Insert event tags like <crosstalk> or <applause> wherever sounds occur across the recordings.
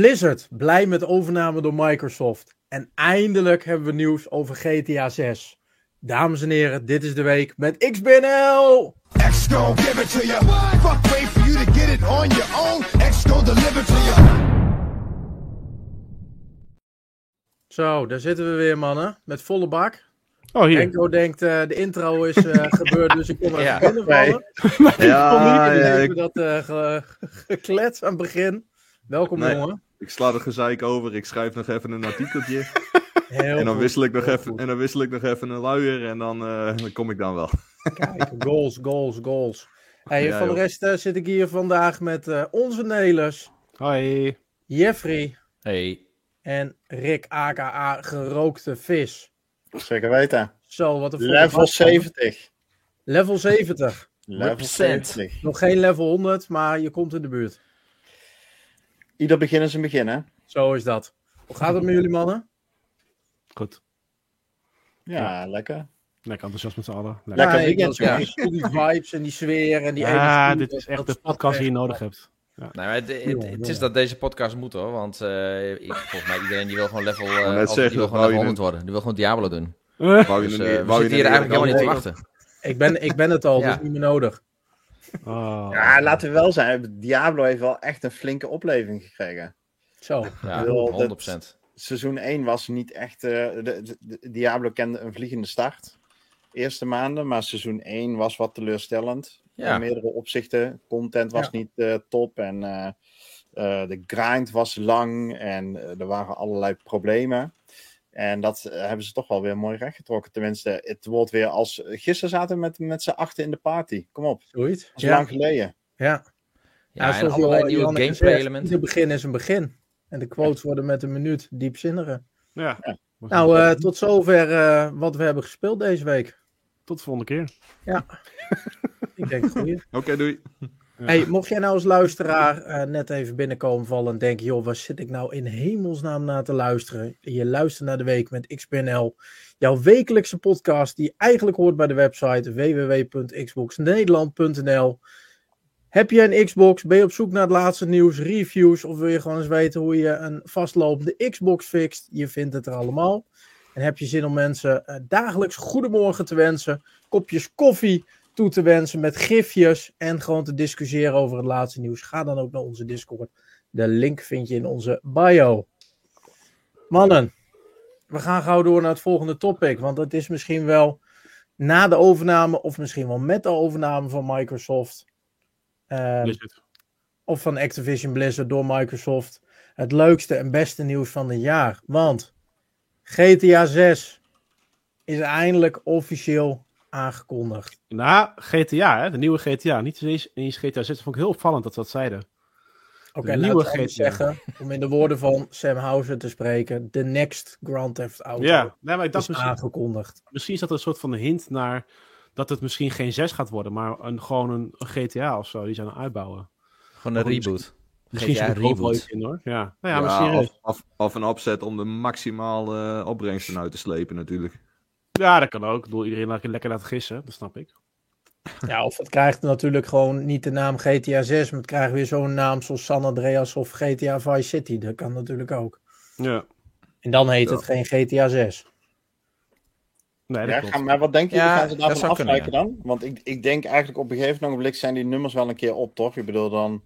Blizzard blij met overname door Microsoft. En eindelijk hebben we nieuws over GTA 6. Dames en heren, dit is de week met XBNL! Give it to you. Fuck wait for you to get it on your own. X gon' deliver to you. Zo, daar zitten we weer, mannen. Met volle bak. Oh, hier. Enko denkt, eh, de intro is eh, <laughs> gebeurd, dus ik kom even <laughs> Ja. binnenvallen. Ja, Jullie ja, ik, dat eh, ge- <laughs> geklets aan het begin. Welkom, Nee. jongen. Ik sla er gezeik over. Ik schrijf nog even een artikeltje. <laughs> Heel en, dan wissel ik nog heel even, goed. en dan wissel ik nog even een luier. En dan, eh, dan kom ik dan wel. Kijk, <laughs> goals, goals, goals. Hey, Ja, voor de rest eh, zit ik hier vandaag met eh, onze Nelis, Hoi. Jeffrey Hey. en Rick, aka Gerookte Vis. Zeker weten. Zo, wat een Level bak, man. 70. Level 70. Level Represent. 70. Nog geen level 100, maar je komt in de buurt. Ieder begin is een begin, hè? Zo is dat. Hoe gaat het met jullie mannen? Goed. Ja, lekker. Lekker enthousiast met z'n allen. Lekker. Lekker Ja, ik zeggen, Die vibes en die sfeer en die Ja, energie, dit is echt de podcast die je nodig hebt. Nou, maar het, het- is dat deze podcast moet hoor, want eh, ik, volgens mij iedereen die wil gewoon level, eh, net of zeggen, die wil gewoon level wou je 100 worden. Die wil gewoon Diablo doen. Wou je Dus eh, we zitten hier er eigenlijk helemaal niet te wachten. Ik ben, ik ben het al, Ja. dus niet meer nodig. Oh. Ja, laten we wel zijn. Diablo heeft wel echt een flinke opleving gekregen. Zo. Ja, wil 100%. Seizoen 1 was niet echt... eh, de, de- de- Diablo kende een vliegende start. Eerste maanden, maar seizoen 1 was wat teleurstellend. Ja. In meerdere opzichten. Content was Ja. niet eh, top en eh, eh, de grind was lang en er waren allerlei problemen. En dat eh, hebben ze toch wel weer mooi rechtgetrokken. Tenminste, het wordt weer als... Gisteren zaten we met, met z'n achten in de party. Kom op, dat Zoiets. is Ja, lang geleden. ja. Ja, en allerlei nieuwe Janneke gameplay zegt, elementen. Ieder begin is een begin. En de quotes worden met een minuut diepzinniger. Ja. Ja. Nou, eh, tot zover eh, wat we hebben gespeeld deze week. Tot de volgende keer. <laughs> Ik denk goeie. Oké, doei. Hey, mocht jij nou als luisteraar eh, net even binnenkomen vallen en denken, joh, waar zit ik nou in hemelsnaam naar te luisteren? Je luistert naar de week met XPNL, jouw wekelijkse podcast die eigenlijk hoort bij de website www.xboxnederland.nl. Heb je een Xbox? Ben je op zoek naar het laatste nieuws, reviews of wil je gewoon eens weten hoe je een vastlopende Xbox fixt? Je vindt het er allemaal. En heb je zin om mensen eh, dagelijks goedemorgen te wensen, kopjes koffie toe te wensen met gifjes en gewoon te discussiëren over het laatste nieuws. Ga dan ook naar onze Discord. De link vind je in onze bio. Mannen, we gaan gauw door naar het volgende topic, want het is misschien wel na de overname of misschien wel met de overname van Microsoft eh, Blizzard. of van Activision Blizzard door Microsoft het leukste en beste nieuws van het jaar. Want GTA 6 is eindelijk officieel aangekondigd. Nou, GTA, hè, de nieuwe GTA. Niet eens, eens GTA 6. Dat vond ik heel opvallend dat ze dat zeiden. Oké, laten nieuwe we GTA. zeggen, om in de woorden van Sam Houser te spreken, de next Grand Theft Auto Ja, nee, maar ik is dacht misschien, aangekondigd. misschien is dat een soort van een hint naar dat het misschien geen 6 gaat worden, maar een, gewoon een, een GTA of zo die ze aan het uitbouwen. Gewoon een reboot. Misschien GTA zit ook wel reboot. iets in hoor. Ja, nou ja, Ja, maar serieus. of, of, of een opzet om de maximale eh, opbrengsten uit te slepen natuurlijk. Ja, dat kan ook. Ik bedoel, iedereen laat lekker laten gissen, dat snap ik. <laughs> Ja, of het krijgt natuurlijk gewoon niet de naam GTA 6, maar het krijgt weer zo'n naam zoals San Andreas of GTA Vice City. Dat kan natuurlijk ook. Ja, En dan heet Ja. het geen GTA 6. nee, dat Ja, gaan, maar wat denk je, Ja, gaan ze daarvan kunnen, afwijken dan? Want ik, ik denk eigenlijk op een gegeven moment zijn die nummers wel een keer op, toch? Ik bedoel, dan,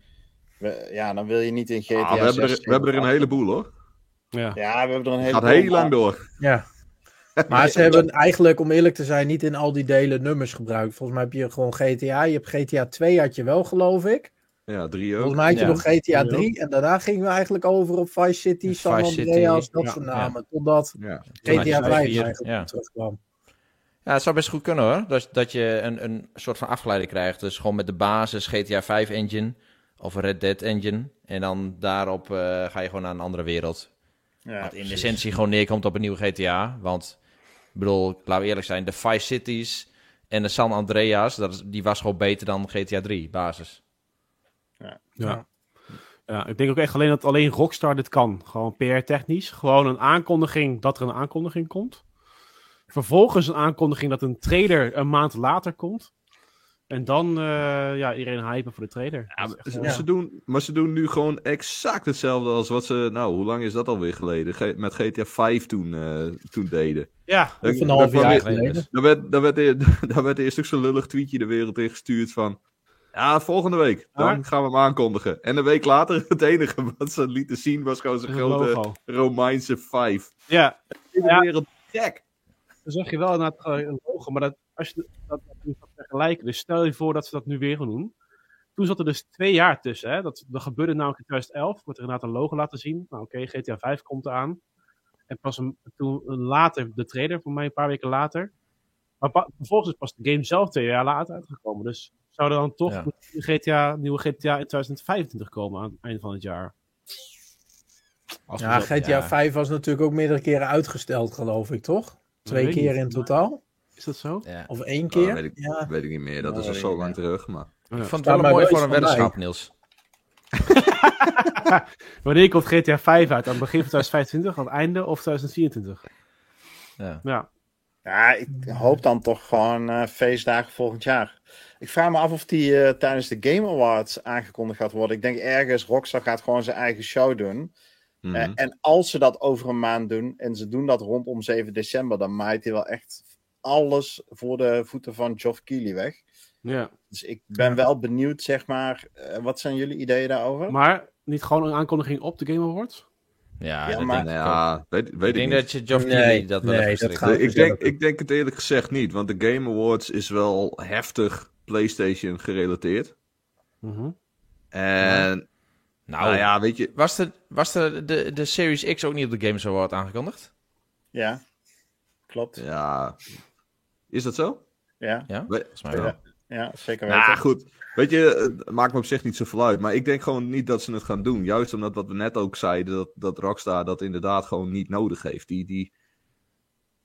we- ja, dan wil je niet in GTA Ah, we, hebben 6 er, we hebben er een heleboel hoor. Ja. Ja, we hebben er een hele Gaat heel lang door. Ja. Maar ze hebben eigenlijk, om eerlijk te zijn, niet in al die delen nummers gebruikt. Volgens mij heb je gewoon GTA. Je hebt GTA 2 had je wel, geloof ik. Ja, drie ook. Volgens mij had je Ja. nog GTA Ja. 3. En daarna gingen we eigenlijk over op Vice City, San Andreas, dat soort ja. namen. Totdat GTA 5 vier, eigenlijk ja. terugkwam. Ja, het zou best goed kunnen hoor. Dat, dat je een, een soort van afgeleide krijgt. Dus gewoon met de basis GTA 5 engine of Red Dead engine. En dan daarop eh, ga je gewoon naar een andere wereld. Ja, Wat in precies. essentie gewoon neerkomt op een nieuwe GTA. Want, ik bedoel, laten we eerlijk zijn, de Vice Cities en de San Andreas, dat is, die was gewoon beter dan GTA 3, basis. Ja. ja, ik denk ook echt alleen dat alleen Rockstar dit kan. Gewoon PR-technisch. Gewoon een aankondiging dat er een aankondiging komt. Vervolgens een aankondiging dat een trailer een maand later komt. En dan eh, ja, iedereen hypen voor de trailer. Ja, Dat maar, ze, ze doen, maar ze doen nu gewoon exact hetzelfde als wat ze, nou, hoe lang is dat alweer geleden? G- met GTA 5 toen, eh, toen deden. ja, Of een half jaar geleden. Dan werd, dan, werd, <laughs> dan werd eerst ook zo'n lullig tweetje de wereld in gestuurd van... Ja, volgende week. Dan Maar- gaan we hem aankondigen. En een week later, <laughs> het enige wat ze lieten zien was gewoon zo'n een grote logo. Romeinse 5. Ja, In de Ja. wereld gek. dan zag je wel inderdaad gewoon een logo. Maar dat, als je dat vergelijken, dus stel je voor dat ze dat nu weer gaan doen. Toen zat er dus twee jaar tussen. Hè? Dat, dat gebeurde namelijk in 2011. Wordt er inderdaad een logo laten zien. Nou oké, GTA 5 komt eraan. En pas een, toen een later de trailer, voor mij een paar weken later. Maar pa- vervolgens is pas de game zelf twee jaar later uitgekomen. Dus zou er dan toch Ja. een GTA, nieuwe GTA in 2025 komen aan het einde van het jaar? Als Ja, dat- GTA ja. 5 was natuurlijk ook meerdere keren uitgesteld, geloof ik, toch? Twee keer niet. in totaal? Is dat zo? Ja. Of één Oh, keer? weet, ik, Ja. weet ik niet meer. Dat is al zo lang terug. Maar... Ik vond het wel maar mooi voor een weddenschap, Niels. <laughs> Wanneer komt GTA 5 uit? Aan het begin van 2025, aan het einde of 2024? Ja. Ja. Ja, ik hoop dan toch gewoon eh, feestdagen volgend jaar. Ik vraag me af of die eh, tijdens de Game Awards aangekondigd gaat worden. Ik denk ergens, Rockstar gaat gewoon zijn eigen show doen. Mhm. Eh, en als ze dat over een maand doen, en ze doen dat rondom 7 december, dan maait hij wel echt alles voor de voeten van Geoff Keighley weg. ja. Dus ik ben wel benieuwd, zeg maar, eh, wat zijn jullie ideeën daarover? Maar niet gewoon een aankondiging op de Game Awards? Ja, Ja, dat maar- denk ja, weet, weet Ik ik denk niet. dat je Geoff Nee, Keighley dat wel nee, heeft dat gaat- ik, denk, ik denk het eerlijk gezegd niet. Want de Game Awards is wel heftig PlayStation gerelateerd. Mhm. En Nou, nou ja, weet je... was, de, was de, de, de Series X ook niet op de Games Award aangekondigd? Ja, klopt. Ja, is dat zo? Ja, Ja, We- volgens mij wel. ja zeker weten. Nou goed, weet je, het maakt me op zich niet zoveel uit. Maar ik denk gewoon niet dat ze het gaan doen. Juist omdat wat we net ook zeiden, dat, dat Rockstar dat inderdaad gewoon niet nodig heeft. Die, die,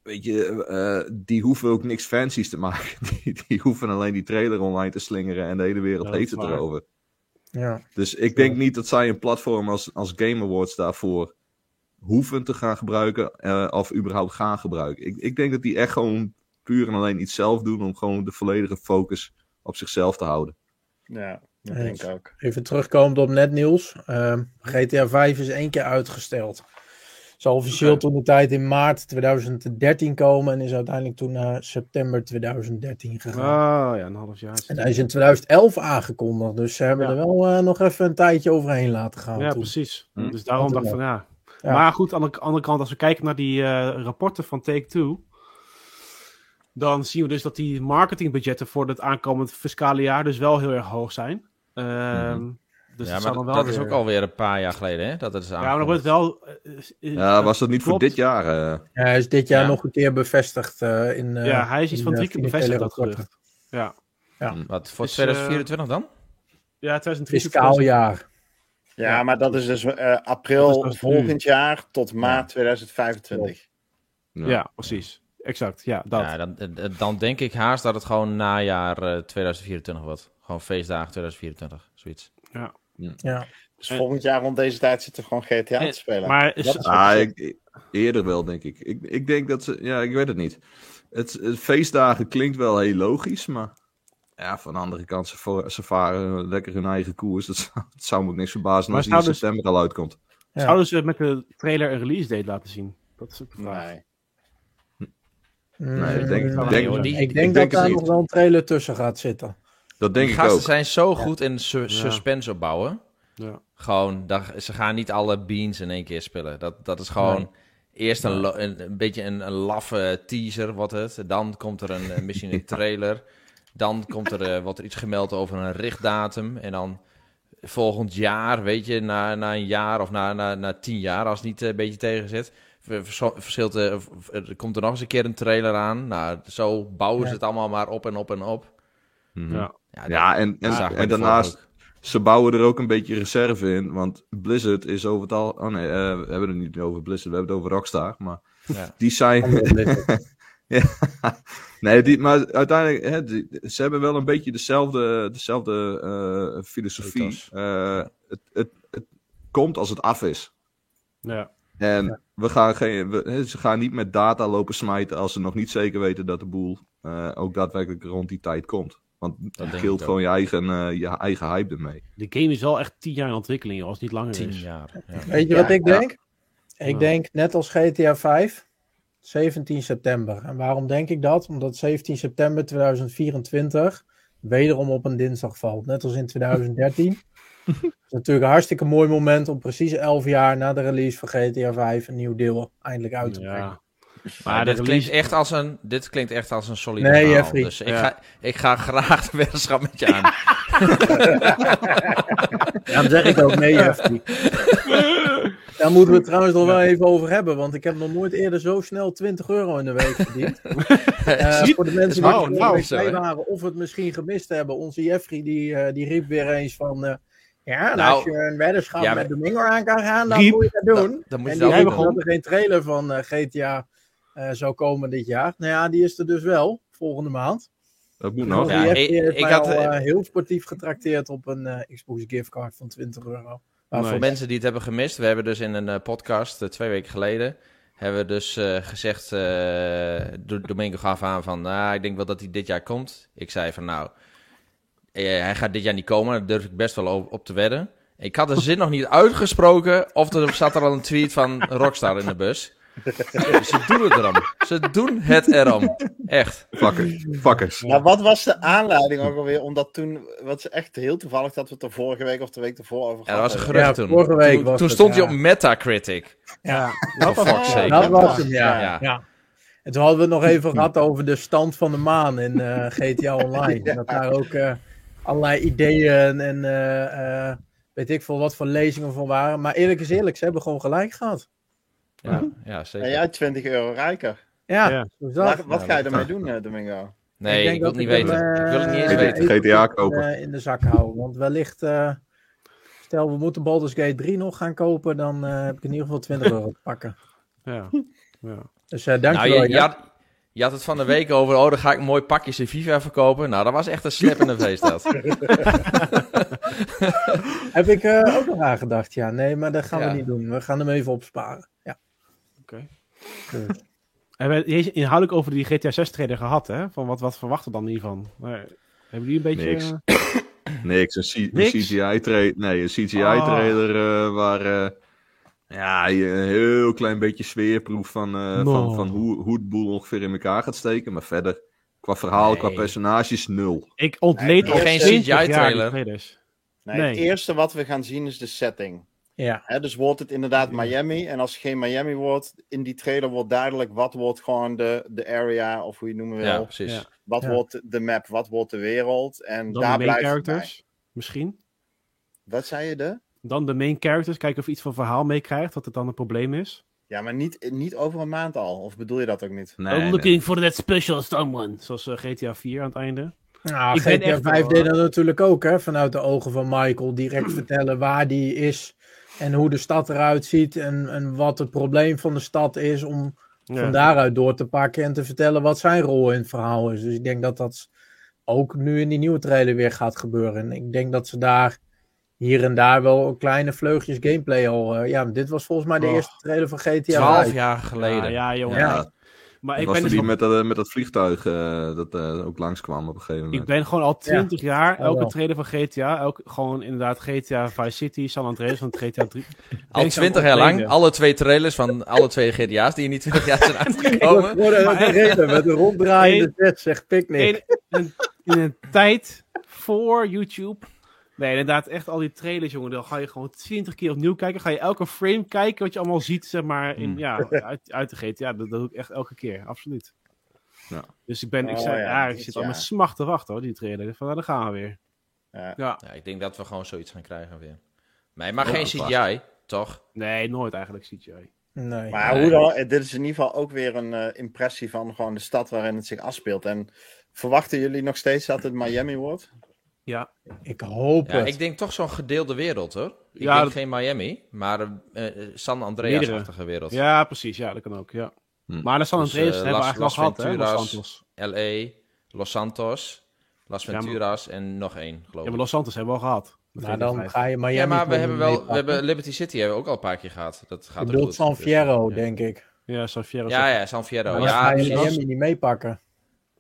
weet je, eh, die hoeven ook niks fancies te maken. <laughs> Die, die hoeven alleen die trailer online te slingeren en de hele wereld heeft het waar. erover. Ja. Dus ik denk niet dat zij een platform als, als Game Awards daarvoor hoeven te gaan gebruiken. eh, of überhaupt gaan gebruiken. Ik, ik denk dat die echt gewoon puur en alleen iets zelf doen om gewoon de volledige focus op zichzelf te houden. Ja, dat denk ik ook. Even terugkomend op net nieuws. Ehm, GTA 5 is één keer uitgesteld. Zou officieel toen de tijd in maart 2013 komen en is uiteindelijk toen naar september 2013 gegaan. Oh ja, een half jaar. En hij is in 2011 aangekondigd, dus ze hebben Ja. er wel eh, nog even een tijdje overheen laten gaan. Ja, toen. precies. Hm. Dus daarom dacht ik van ja. Ja. Maar goed, aan de andere kant, als we kijken naar die eh, rapporten van Take-Two, dan zien we dus dat die marketingbudgetten voor het aankomend fiscale jaar dus wel heel erg hoog zijn. Ehm, Dus ja, het maar zal dan wel dat weer... is ook alweer een paar jaar geleden, hè? Dat het is Ja, maar dan wordt het wel... eh, eh, Ja, eh, was dat niet voor dit jaar? eh? Ja, hij is dit jaar Ja. nog een keer bevestigd eh, in. eh, ja, hij is iets in, van eh, drie keer bevestigd, dat gerucht. Ja, Wat, voor Dus, 2024 dan? ja 2023. Fiscaal jaar. Ja, Ja. maar dat is dus eh, Dat april is dus nu. volgend jaar tot maart 2025. Ja. precies. Exact, ja, dat. Ja, dan, eh, dan denk ik haast dat het gewoon najaar eh 2024 wordt. Gewoon feestdagen 2024, zoiets. Ja. Dus En- volgend jaar rond deze tijd zitten we gewoon GTA En- te spelen. maar is- Dat is wat Ah, ik eerder wel, denk ik. ik. Ik denk dat ze... Ja, ik weet het niet. Het, het feestdagen klinkt wel heel logisch, maar... Ja, van de andere kant, ze, ze varen lekker hun eigen koers. Dat zou, het zou me ook niks verbazen Maar als die in dus- september al uitkomt. Ja. Zouden ze met de trailer een release date laten zien? Dat is ook de vraag. Nee. Nee, ik denk, ik Nee, denk, die- ik denk dat daar nog wel een trailer tussen gaat zitten. dat denk Die ik gasten ook. zijn zo goed in su- suspense opbouwen. Ja. Gewoon, dat, ze gaan niet alle beans in één keer spelen. Dat, dat is gewoon Nee. eerst een, een, een beetje een, een laffe teaser, wat het. Dan komt er een, misschien een <laughs> trailer. Dan komt er, eh, wordt er iets gemeld over een richtdatum. En dan volgend jaar, weet je, na, na een jaar of na, na, na tien jaar, als het niet eh, een beetje tegen zit. Ver- vers- Verschilt, eh, er komt er nog eens een keer een trailer aan. Nou, zo bouwen Ja. ze het allemaal maar op en op en op. Mhm. Ja. Ja, Ja, en, en, daarnaast, ze bouwen er ook een beetje reserve in. Want Blizzard is over het al... Oh nee, eh, we hebben het niet over Blizzard, we hebben het over Rockstar. Maar. Ja. die zijn... <laughs> Ja. Nee, die, maar uiteindelijk, hè, die- ze hebben wel een beetje dezelfde, dezelfde eh, filosofie. Eh, het, het, het komt als het af is. Ja. En we gaan geen, we, ze gaan niet met data lopen smijten als ze nog niet zeker weten dat de boel eh, ook daadwerkelijk rond die tijd komt. Want killt ook. gewoon je eigen, eh, je eigen hype ermee. De game is wel echt tien jaar in ontwikkeling, als het niet langer Tien is. jaar. Ja. Weet je Ja, wat ik ja. denk? Ik Ja. denk net als GTA 5, 17 september. En waarom denk ik dat? Omdat 17 september 2024 wederom op een dinsdag valt. Net als in <laughs> 2013. Het is natuurlijk een hartstikke mooi moment om precies 11 jaar na de release van GTA 5 een nieuw deel eindelijk uit te brengen. Ja. Maar dit, release- klinkt echt als een, dit klinkt echt als een solide Nee, verhaal. Jeffrey. Dus ik, ga, ik ga graag de weddenschap met je aan. <laughs> <laughs> Ja, dan zeg ik ook nee, Jeffrey. Daar moeten we het trouwens nog wel even over hebben, want ik heb nog nooit eerder zo snel 20 euro in de week verdiend. <laughs> Eh, Ziet- voor de mensen die nou, er hè? waren of het misschien gemist hebben, onze Jeffrey die, eh, die riep weer eens van... eh, ja, en Nou, als je een weddenschap ja, met Domingo aan kan gaan, dan Riep, moet je dat doen. Dan, dan moet en je die riep ook dat er geen trailer van eh, GTA eh, zou komen dit jaar. Nou ja, die is er dus wel, volgende maand. Dat moet nog. Ja, ik- had, al eh, heel sportief getrakteerd op een eh, Xbox giftcard van 20 euro. Waarvoor Voor mensen die het hebben gemist, we hebben dus in een podcast twee weken geleden, hebben we dus eh, gezegd, eh Do- Domingo gaf aan van, nou, ik denk wel dat hij dit jaar komt. Ik zei van, nou, hij gaat dit jaar niet komen, daar durf ik best wel op, op te wedden. Ik had de zin nog niet uitgesproken, of er zat er al een tweet van Rockstar in de bus. Ze doen het erom. Ze doen het erom. Echt. Fuckers. Fuckers. Maar wat was de aanleiding ook alweer? Omdat toen, wat is echt heel toevallig dat we het er vorige week of de week ervoor over Ja, dat was een gerucht Ja, toen. vorige week toen was toen het, stond ja. hij op Metacritic. Ja, Dat was fuck's sake. dat was was- hem, ja. Ja. ja. En toen hadden we het nog even gehad over de stand van de maan in eh, GTA Online. Dat daar ook eh, allerlei ideeën en eh, eh, weet ik veel wat voor lezingen van waren. Maar eerlijk is eerlijk, ze hebben gewoon gelijk gehad. Ja, ja zeker. En jij 20 euro rijker. Ja, Ja. Wat, wat Ja, ga je ermee doen, eh, Domingo? Nee, ik, wil het niet hem, weten. ik wil het niet eens weten. GTA in, kopen. eh, in de zak houden. Want wellicht, eh, stel we moeten Baldur's Gate 3 nog gaan kopen, dan eh, heb ik in ieder geval 20 euro te pakken. Ja. ja. Dus eh Nou, dankjewel. je, had, je had het van de week over, oh, dan ga ik een mooi pakje in FIFA verkopen. Nou, dat was echt een slip in de <laughs> feest dat. <laughs> Heb ik eh, ook nog aan gedacht, ja. Nee, maar dat gaan Ja. we niet doen. We gaan hem even opsparen. Ja. Oké. Dus, En we hebben inhoudelijk over die GTA 6 trailer gehad, hè? Van wat, wat verwachten we dan hiervan? Maar, hebben jullie een beetje... Niks. <coughs> Niks, een, C- een Niks? CGI-trailer. Nee, een Ah. CGI-trailer eh, waar eh, ja, een heel klein beetje sfeerproef van, eh, No. van, van hoe, hoe het boel ongeveer in elkaar gaat steken. Maar verder, qua verhaal, Nee. qua personages, nul. ik ontleed Nee, al geen 20 jaar CGI-trailer. Nee, Nee. Het eerste wat we gaan zien is de setting. ja. Hè, dus wordt het inderdaad Miami. En als het geen Miami wordt, in die trailer wordt duidelijk wat wordt gewoon de, de area, of hoe je het noemen wil. Ja, precies. Ja. Wat Ja. wordt de map, wat wordt de wereld. En Dan daar blijft bij. characters, misschien. Wat zei je de? Dan de main characters, kijken of je iets van verhaal meekrijgt, dat het dan een probleem is. Ja, maar niet, niet over een maand al. Of bedoel je dat ook niet? Nee, I'm nee. looking for that special someone. Zoals eh, GTA 4 aan het einde. Nou, Ik ben GTA echt 5 wel, deed dat natuurlijk ook, hè. Vanuit de ogen van Michael. Direct <clears throat> vertellen waar die is. En hoe de stad eruit ziet. En, en wat het probleem van de stad is. Om Ja. van daaruit door te pakken. En te vertellen wat zijn rol in het verhaal is. Dus ik denk dat dat ook nu in die nieuwe trailer weer gaat gebeuren. En ik denk dat ze daar hier en daar wel kleine vleugjes gameplay al... eh, ja, dit was volgens mij de eerste trailer van GTA Twaalf 5. jaar geleden. Ja, ja, jongen. Ja, Maar ik was ben, er dus die al- met, dat, met dat vliegtuig eh, dat eh, ook langskwam op een gegeven moment. ik ben gewoon al 20 jaar, elke trailer van GTA, elke, gewoon inderdaad GTA Vice City, San Andreas van GTA 3. <laughs> Al Ben ik 20 aan jaar lang, alle twee trailers van alle twee GTA's die in die 20 jaar zijn <laughs> uitgekomen. reden met een ronddraaiende set, zegt Picnic. In, in, in een tijd voor YouTube. Nee, inderdaad, echt al die trailers, jongen. Dan ga je gewoon 20 keer opnieuw kijken. Ga je elke frame kijken wat je allemaal ziet, zeg maar, in, Hmm. ja, uit, uit de GTA. Dat, dat doe ik echt elke keer, absoluut. Ja. Dus ik ben, ik, Oh, zei, ja, ja, ik zit al met smacht te wachten, hoor, die trailer. Van, nou, daar gaan we weer. Ja. Ja. Ja, ik denk dat we gewoon zoiets gaan krijgen weer. Nee, maar geen. CGI, toch? Nee, nooit eigenlijk, CGI. Nee. Maar Nee. hoe dan, eh, dit is in ieder geval ook weer een eh, impressie van gewoon de stad waarin het zich afspeelt. En verwachten jullie nog steeds dat het Miami wordt? Ja, Ik hoop Ja, het. ik denk toch zo'n gedeelde wereld, hoor. Ik Ja, denk dat- geen Miami, maar eh, San Andreas-achtige wereld. ja precies. Ja, dat kan ook, ja. Hm. Maar de San Dus, Andreas eh, hebben we Las- eigenlijk al Las gehad, hè, Los. Santos. L.A., Los Santos, Las Ja, maar- Venturas en nog één, geloof Ja, ik. maar Los Santos hebben we al gehad. Maar GTA dan 5. ga je Miami ja, maar we hebben wel, we hebben Liberty City hebben we ook al een paar keer gehad. Dat gaat bedoelt goed. San Dus, Fierro, ja. denk ik. Ja, San Fierro. Ja, ja, San Fierro. Maar Ja, dan ga je. Miami niet meepakken.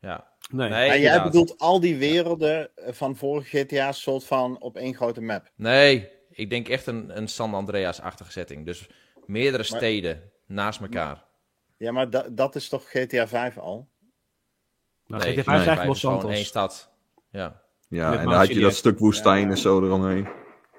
Ja. Nee. Nee, en jij inderdaad. bedoelt al die werelden eh, van vorige GTA's soort van op één grote map. Nee, ik denk echt een, een San Andreas-achtige setting. Dus meerdere steden naast elkaar. Ja, maar da- dat is toch GTA 5 al? Nou, nee, GTA 5 is eigenlijk Los gewoon Santos. één stad. Ja. Ja, en dan had je dat stuk woestijn Ja. en zo eromheen.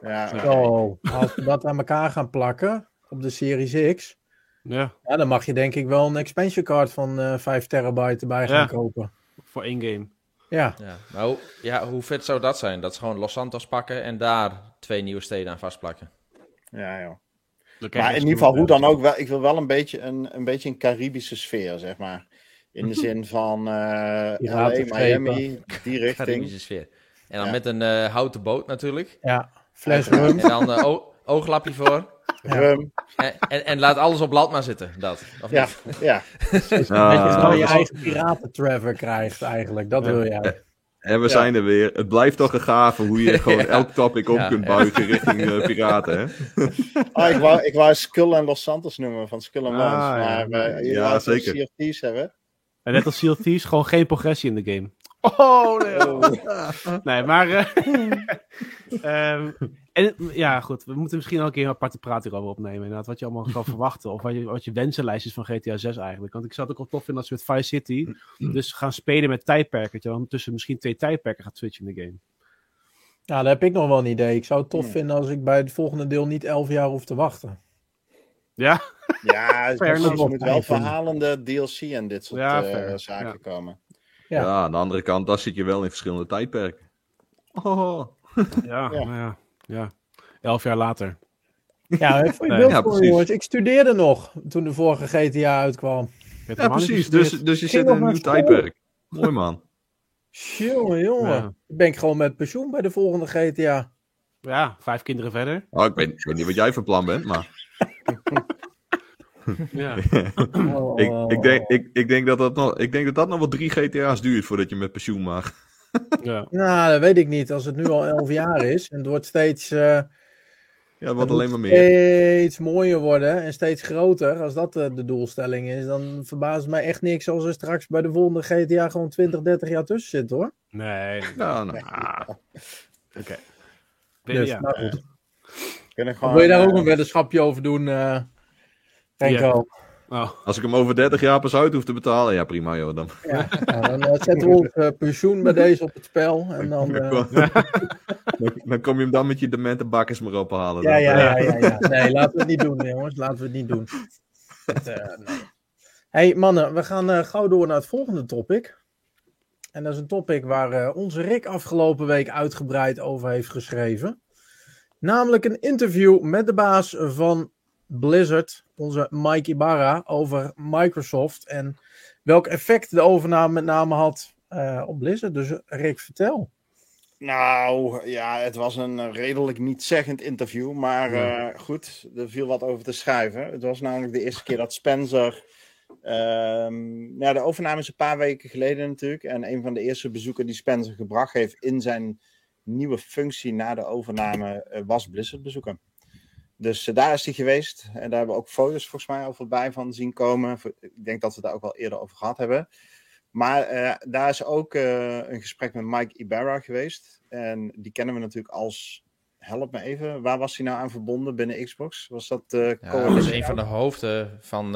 Ja. Zo, als we dat aan elkaar gaan plakken op de Series X, Ja, ja, dan mag je denk ik wel een expansion card van eh 5 terabyte erbij gaan Ja. kopen. Voor één game. Ja, Ja. Maar hoe, ja, hoe vet zou dat zijn? Dat ze gewoon Los Santos pakken en daar twee nieuwe steden aan vastplakken. ja, joh. Krijg Maar in ieder geval, hoe dan ook, wel, ik wil wel een beetje een, een, beetje een Caribische sfeer, zeg maar. In de <laughs> zin van eh LA, Piratenschepen. Miami, die <laughs> richting. Caribische sfeer. En dan Ja. met een eh, houten boot natuurlijk. ja. Fles rum. En dan eh, ooglapje voor. <laughs> Rum. En, en, en laat alles op land maar zitten. Dat. Of Ja, niet? ja. <laughs> Dat je Ah, je dat is- eigen piraten-Trevor krijgt eigenlijk. Dat wil jij. En we zijn er weer. Het blijft toch een gave hoe je <laughs> gewoon elk topic op Ja, kunt buigen richting eh, piraten. Hè? Oh, <laughs> ik, wou, ik wou Skull en Los Santos noemen van Skull and Ah, Bones. ja. maar eh, je Ja, zeker. Thieves hebben. En net als Thieves, gewoon geen progressie in de game. Oh, nee. Nee, maar... eh, <laughs> ehm, en, ja, goed. We moeten misschien ook een keer een aparte praat hierover opnemen. Inderdaad, wat je allemaal kan <laughs> verwachten. Of wat je, wat je wensenlijst is van GTA 6 eigenlijk. Want ik zou het ook wel tof vinden als we met Vice City... dus gaan spelen met tijdperken. Dat je dan tussen misschien twee tijdperken gaat switchen in de game. Ja, daar heb ik nog wel een idee. Ik zou het tof Ja. vinden als ik bij het volgende deel niet 11 jaar hoef te wachten. Ja? Ja. <laughs> Er moet wel verhalende DLC en dit soort Ja, eh, zaken Ja. komen. Ja. Ja. aan de andere kant, daar zit je wel in verschillende tijdperken. Oh. Ja, Ja. nou ja. ja. Elf jaar later. Ja, je Nee. beeld Ja, voor, jongens. Ik studeerde nog toen de vorige GTA uitkwam. Ja, precies. Dus, dus je zit in een nieuw tijdperk. Mooi man. Jongen, jongen. Ja. Ik ben gewoon met pensioen bij de volgende GTA. Ja, vijf kinderen verder. Oh, ik, weet, ik weet niet wat jij van plan bent, maar <laughs> Ja. <laughs> Oh. ik, ik, denk, ik, ik, denk dat dat nog, ik denk dat dat nog wel drie GTA's duurt voordat je met pensioen mag. <laughs> ja. Nou, dat weet ik niet. Als het nu al 11 jaar is en het wordt steeds, eh, Ja, het wordt alleen maar meer. steeds mooier worden en steeds groter. Als dat eh, de doelstelling is, dan verbaast het mij echt niks als er straks bij de volgende GTA gewoon 20, 30 jaar tussen zit hoor. Nee. Ja, <laughs> nou, Oké. Dus, ja. nou goed. Wil je daar ook eh, een weddenschapje over doen, eh Renko? Oh. als ik hem over 30 jaar pas uit hoef te betalen, ja prima joh. Dan, Ja. Dan eh, zetten we ons eh, pensioen bij deze op het spel. En dan, dan, eh, kom, <laughs> dan, dan kom je hem dan met je demente bakkers maar ophalen. ja, dan. ja, ja, ja, ja. Nee, laten we het niet doen, jongens. Laten we het niet doen. Eh, nee. hey, mannen, we gaan eh, gauw door naar het volgende topic. En dat is een topic waar eh, onze Rick afgelopen week uitgebreid over heeft geschreven. Namelijk een interview met de baas van Blizzard, onze Mike Ibarra, over Microsoft. En welk effect de overname met name had eh, op Blizzard. Dus Rick, vertel. Nou, ja, het was een redelijk niet-zeggend interview. Maar eh, goed, er viel wat over te schrijven. Het was namelijk de eerste keer dat Spencer. ehm, nou, de overname is een paar weken geleden natuurlijk. En een van de eerste bezoeken die Spencer gebracht heeft in zijn nieuwe functie na de overname eh, was Blizzard bezoeken. Dus eh, daar is hij geweest. En daar hebben we ook foto's volgens mij al voorbij van zien komen. Ik denk dat we daar ook al eerder over gehad hebben. Maar eh, daar is ook eh, een gesprek met Mike Ibarra geweest. En die kennen we natuurlijk als. Help me even, waar was hij nou aan verbonden binnen Xbox? Was dat Ja, dat was een van de hoofden van...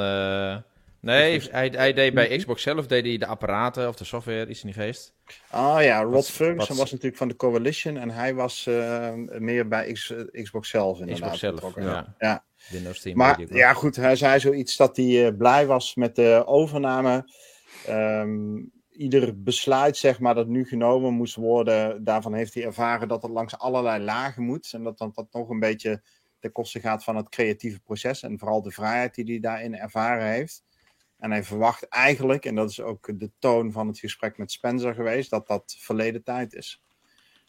Nee, hij, hij deed bij Xbox zelf deed hij de apparaten of de software, iets in die geest. Ah ja, Rod Wat- Ferguson wat- was natuurlijk van de Coalition. En hij was eh, meer bij X- eh, Xbox zelf inderdaad. Xbox zelf, ja. Ja. Windows 10. Maar ja, goed, hij zei zoiets dat hij eh, blij was met de overname. Ehm, ieder besluit, zeg maar, dat nu genomen moest worden, daarvan heeft hij ervaren dat het langs allerlei lagen moet. En dat dan dat nog een beetje ten koste gaat van het creatieve proces. En vooral de vrijheid die hij daarin ervaren heeft. En hij verwacht eigenlijk, en dat is ook de toon van het gesprek met Spencer geweest, dat dat verleden tijd is.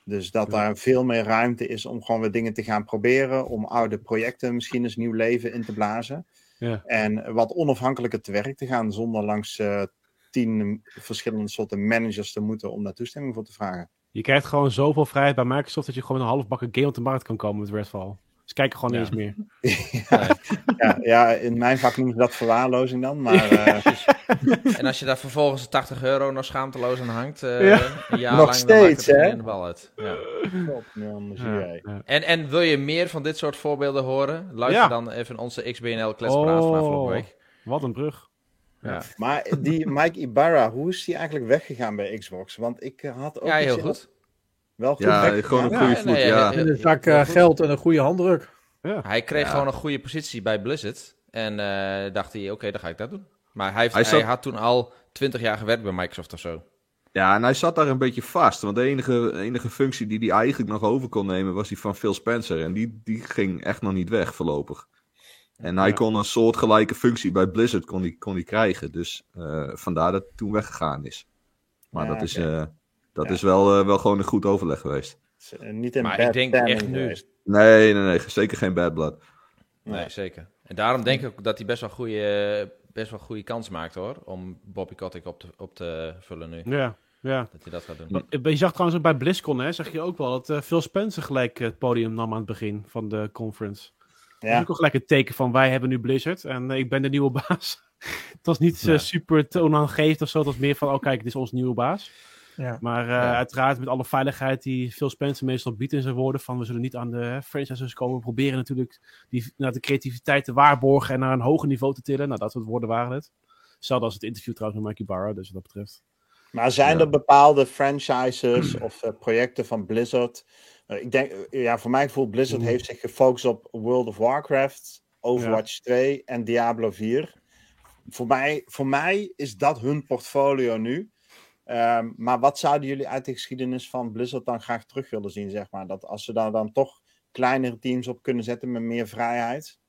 Dus dat daar veel meer ruimte is om gewoon weer dingen te gaan proberen. Om oude projecten misschien eens nieuw leven in te blazen. Ja. En wat onafhankelijker te werk te gaan zonder langs eh, tien verschillende soorten managers te moeten om daar toestemming voor te vragen. Je krijgt gewoon zoveel vrijheid bij Microsoft dat je gewoon een halfbakken game op de markt kan komen met Redfall. Ze kijken gewoon Ja. niet eens meer. <laughs> Ja, ja, in mijn vak noemen ze dat verwaarlozing dan. Maar <laughs> eh, En als je daar vervolgens 80 euro nog schaamteloos aan hangt, eh, Ja. een jaar Nog lang, dan maakt het steeds, hè? de bal uit. Ja. dan zie Ja, jij. ja. En, en wil je meer van dit soort voorbeelden horen? Luister Ja. dan even onze XBNL kletspraat van afgelopen Oh, week. wat een brug. Ja, Maar die Mike Ibarra, hoe is die eigenlijk weggegaan bij Xbox? Want ik eh, had ook ja heel goed. Wel goed Ja, gewoon een goede voet, ja, ja. heel- En een zak eh, geld en een goede handdruk. Hij kreeg Ja. gewoon een goede positie bij Blizzard. En eh, dacht hij, oké, dan ga ik dat doen. Maar hij, heeft, Hij had toen al 20 jaar gewerkt bij Microsoft of zo. Ja, en hij zat daar een beetje vast. Want de enige, enige functie die hij eigenlijk nog over kon nemen was die van Phil Spencer. En die, die ging echt nog niet weg voorlopig. En hij Ja. kon een soortgelijke functie bij Blizzard kon die, kon die krijgen. Dus eh, vandaar dat hij toen weggegaan is. Maar Ja, dat, is, eh, dat Ja. is wel, eh, wel gewoon een goed overleg geweest. Is, eh, Niet in Maar bad ik denk echt nu- geweest. Nee, nee, nee. Zeker geen bad blood. Nee, Nee. zeker. En daarom denk ik ook dat hij best wel goede, best wel goede kans maakt hoor. Om Bobby Kotick op te, op te vullen nu. Ja, ja. Dat hij dat gaat doen. Je zag trouwens ook bij BlizzCon, hè, zag je ook wel dat eh, Phil Spencer gelijk het podium nam aan het begin van de conference. Dat is Ja. ook al gelijk een teken van wij hebben nu Blizzard en eh, ik ben de nieuwe <laughs> baas. het was niet eh, Ja. super toonaangevend of zo, het was meer van, oh kijk, dit is onze nieuwe baas. Ja. Maar eh, Ja. uiteraard met alle veiligheid die Phil Spencer meestal biedt in zijn woorden van we zullen niet aan de hè, franchises komen. We proberen natuurlijk die, nou, de creativiteit te waarborgen en naar een hoger niveau te tillen. Nou, dat soort woorden waren het. Hetzelfde als het interview trouwens met Mikey Barra, dus wat dat betreft. Maar zijn Ja. er bepaalde franchises <clears throat> of eh, projecten van Blizzard? Eh, ik denk, eh, ja, voor mijn gevoel, Blizzard heeft zich gefocust op World of Warcraft, Overwatch 2 en Diablo 4. Voor mij, voor mij is dat hun portfolio nu. Ehm, maar wat zouden jullie uit de geschiedenis van Blizzard dan graag terug willen zien, zeg maar? Dat als ze daar dan toch kleinere teams op kunnen zetten met meer vrijheid?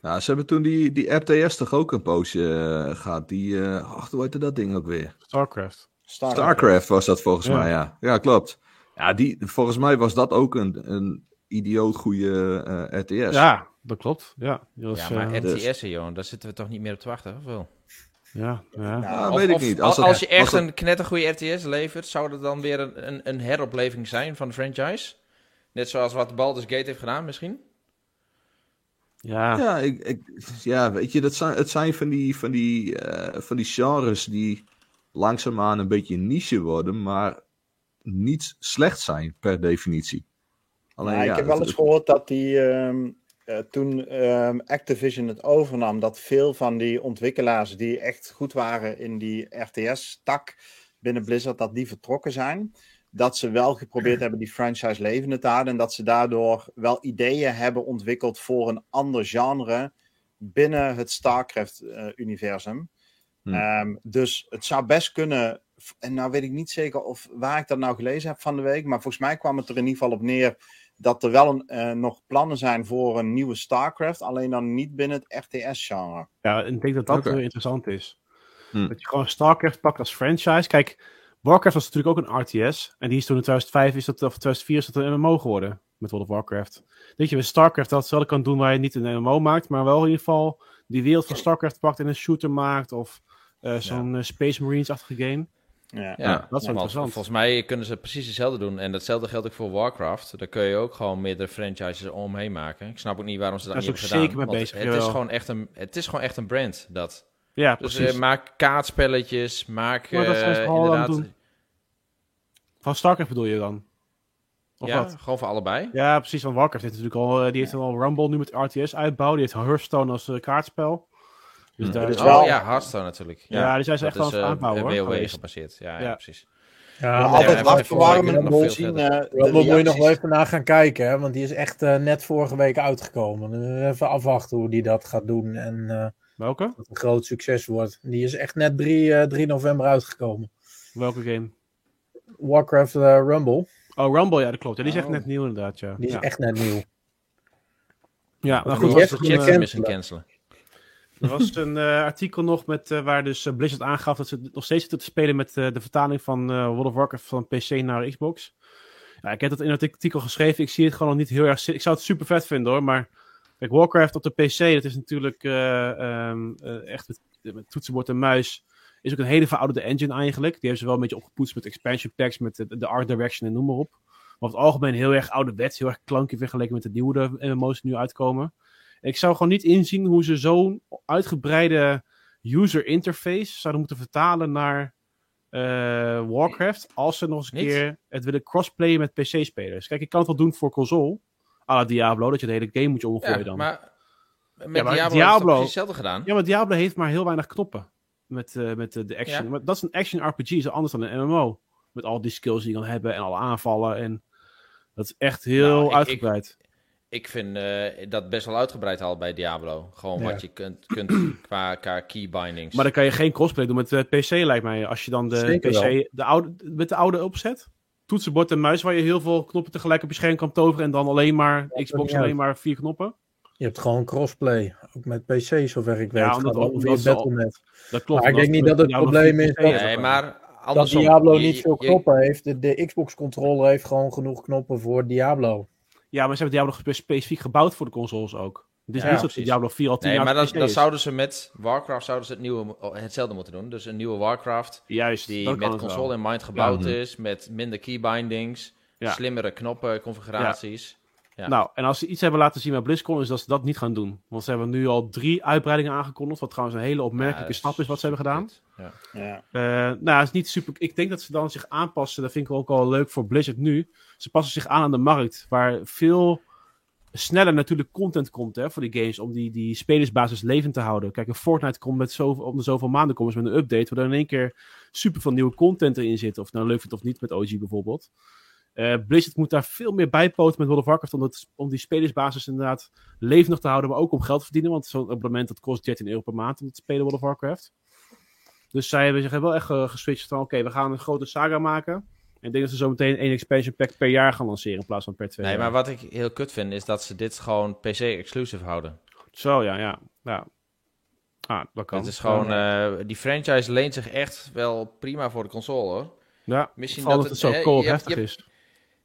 Nou, ze hebben toen die, die RTS toch ook een poosje eh, gehad. Die, eh ach, hoe heette dat ding ook weer? StarCraft. Starcraft. Starcraft was dat volgens Ja. mij, ja. Ja, klopt. Ja, die, volgens mij was dat ook een, een idioot goede eh, RTS. Ja, dat klopt. Ja, is, Ja, maar eh, dus- RTS'en, joh, daar zitten we toch niet meer op te wachten, of wel? Ja, ja. Nou, Of- weet ik niet. Als, je echt als het- een knettergoeie RTS levert, zou dat dan weer een, een, een heropleving zijn van de franchise? Net zoals wat Baldur's Gate heeft gedaan, misschien? ja. Ja, ik, ik, ja, weet je, dat zijn, het zijn van die, van, die, eh, van die genres die langzaamaan een beetje niche worden, maar niet slecht zijn per definitie. Alleen, Ja, ja, ik heb wel eens gehoord dat die, ehm, eh, toen ehm, Activision het overnam, dat veel van die ontwikkelaars die echt goed waren in die RTS-tak binnen Blizzard, dat die vertrokken zijn. Dat ze wel geprobeerd hebben die franchise levende te houden en dat ze daardoor wel ideeën hebben ontwikkeld voor een ander genre binnen het StarCraft-universum. Hm. Ehm, dus het zou best kunnen, en nou weet ik niet zeker of waar ik dat nou gelezen heb van de week, maar volgens mij kwam het er in ieder geval op neer dat er wel een, eh, nog plannen zijn voor een nieuwe StarCraft, alleen dan niet binnen het RTS-genre. Ja, en ik denk dat dat Oké. heel interessant is. Hm. Dat je gewoon StarCraft pakt als franchise. Kijk, Warcraft was natuurlijk ook een RTS. En die is toen in 2005, is dat, of 2004 is dat een MMO geworden. Met World of Warcraft. Dat je met StarCraft dat hetzelfde kan doen waar je niet een MMO maakt. Maar wel in ieder geval die wereld van StarCraft pakt en een shooter maakt. Of eh, zo'n eh, Space Marines-achtige game. Ja. Ja, dat is wel interessant. Volgens mij kunnen ze precies hetzelfde doen. En datzelfde geldt ook voor Warcraft. Daar kun je ook gewoon meerdere franchises omheen maken. Ik snap ook niet waarom ze dat Daar is niet hebben gedaan. zeker mee bezig, het, is gewoon echt een, het is gewoon echt een brand, dat. Ja, Dus precies. eh, maak kaartspelletjes, maak Maar dat het inderdaad... doen. Van StarCraft bedoel je dan? Of ja, wat? gewoon voor allebei. Ja, precies. Want Warcraft heeft natuurlijk al, eh, die heeft al Rumble nu met RTS uitbouw. Die heeft Hearthstone als kaartspel. Dus Hm. daar Dus is Oh wel- ja, Hearthstone natuurlijk. Ja, die zijn ze echt aan het eh, aanbouwen, hoor, WoW geweest. gebaseerd. Ja, ja. Ja. precies. Ja, Maar maar altijd ja, wat even verwarmen nog om veel te zien. verder. eh, de Rumble moet je nog wel even naar gaan kijken, hè, want die is echt eh, net vorige week uitgekomen. Dus even afwachten hoe die dat gaat doen en eh, Welke? dat het een groot succes wordt. Die is echt net 3, eh, 3 november uitgekomen. Welke game? Warcraft Rumble, Oh, Rumble, ja, dat klopt. Ja, die is echt Oh. net nieuw inderdaad, ja. die is ja. echt net nieuw. Ja, nou Die goed, echt er een cancelen. Er was een eh, artikel nog met, eh, waar dus eh, Blizzard aangaf dat ze nog steeds zitten te spelen met de vertaling van World of Warcraft van PC naar Xbox. Ja, ik heb dat in het artikel geschreven. Ik zie het gewoon nog niet heel erg. Ik zou het super vet vinden hoor, maar kijk, Warcraft op de PC, dat is natuurlijk eh, ehm, eh, echt met, toetsenbord en muis. Is ook een hele verouderde engine eigenlijk. Die hebben ze wel een beetje opgepoetst met expansion packs, met de, art direction en noem maar op. over het algemeen heel erg ouderwets, heel erg klankje vergeleken met de nieuwe MMO's die nu uitkomen. Ik zou gewoon niet inzien hoe ze zo'n uitgebreide user interface zouden moeten vertalen naar eh, Warcraft. Als ze nog eens een keer het willen crossplayen met PC-spelers. Kijk, ik kan het wel doen voor console. à la Diablo, dat je de hele game moet omgooien Ja, dan. maar met Ja, maar Diablo, Diablo- Diablo... precies hetzelfde gedaan. Ja, maar Diablo heeft maar heel weinig knoppen. Met, eh, met de, de action. Ja. Maar dat is een action RPG, is anders dan een MMO. Met al die skills die je kan hebben en alle aanvallen. En dat is echt heel Nou, ik- uitgebreid. Ik vind eh, dat best wel uitgebreid al bij Diablo. Gewoon Ja. wat je kunt, kunt qua, qua key bindings. Maar dan kan je geen crossplay doen met de PC, lijkt mij. Als je dan de Zeker PC, wel. de oude, met de oude opzet. Toetsenbord en muis waar je heel veel knoppen tegelijk op je scherm kan toveren. En dan alleen maar Xbox alleen maar vier knoppen. Je hebt gewoon crossplay, ook met PC, zover ik weet. Ja, omdat- al- Battle.net. Dat klopt. Maar ik denk niet dat het Diablo probleem is dat- nee, maar Dat andersom. Diablo je- niet je- veel je- knoppen heeft. De, de Xbox-controller heeft gewoon genoeg knoppen voor Diablo. Ja, maar ze hebben Diablo spe- specifiek gebouwd voor de consoles ook. Het is Ja, niet zo dat. Diablo 4 al 10 Nee, jaar maar dan, zouden ze met Warcraft zouden ze het nieuwe, hetzelfde moeten doen. Dus een nieuwe Warcraft Juist, die met het wel. console in mind gebouwd Ja. is, met minder key bindings, Ja. slimmere knoppen, configuraties. Ja. Nou, en als ze iets hebben laten zien bij BlizzCon, is dat ze dat niet gaan doen. Want ze hebben nu al drie uitbreidingen aangekondigd. Wat trouwens een hele opmerkelijke Ja, stap is wat ze hebben gedaan. Ja. Ja. Eh, nou, het is niet super. Ik denk dat ze dan zich aanpassen. Dat vind ik ook wel leuk voor Blizzard nu. Ze passen zich aan aan de markt. Waar veel sneller natuurlijk content komt hè, voor die games. Om die, die spelersbasis levend te houden. Kijk, een Fortnite komt met zoveel, om de zoveel maanden komen ze met een update. Waar er in één keer super veel nieuwe content erin zit. Of nou leuk vindt of niet met OG bijvoorbeeld. Eh, Blizzard moet daar veel meer bijpoten met World of Warcraft. Om, dat, om die spelersbasis inderdaad levendig te houden. Maar ook om geld te verdienen. Want zo'n abonnement dat kost 13 euro per maand om te spelen World of Warcraft. Dus zij hebben zich wel echt eh, geswitcht van... Oké, we gaan een grote saga maken. En ik denk dat ze zo meteen één expansion pack per jaar gaan lanceren. In plaats van per twee Nee, jaar. maar wat ik heel kut vind, is dat ze dit gewoon PC-exclusive houden. Zo, ja, ja. ja. Ah, dat kan. Het is gewoon, eh, die franchise leent zich echt wel prima voor de console hoor. Ja, Misschien dat het het- zo hebt- heftig je is.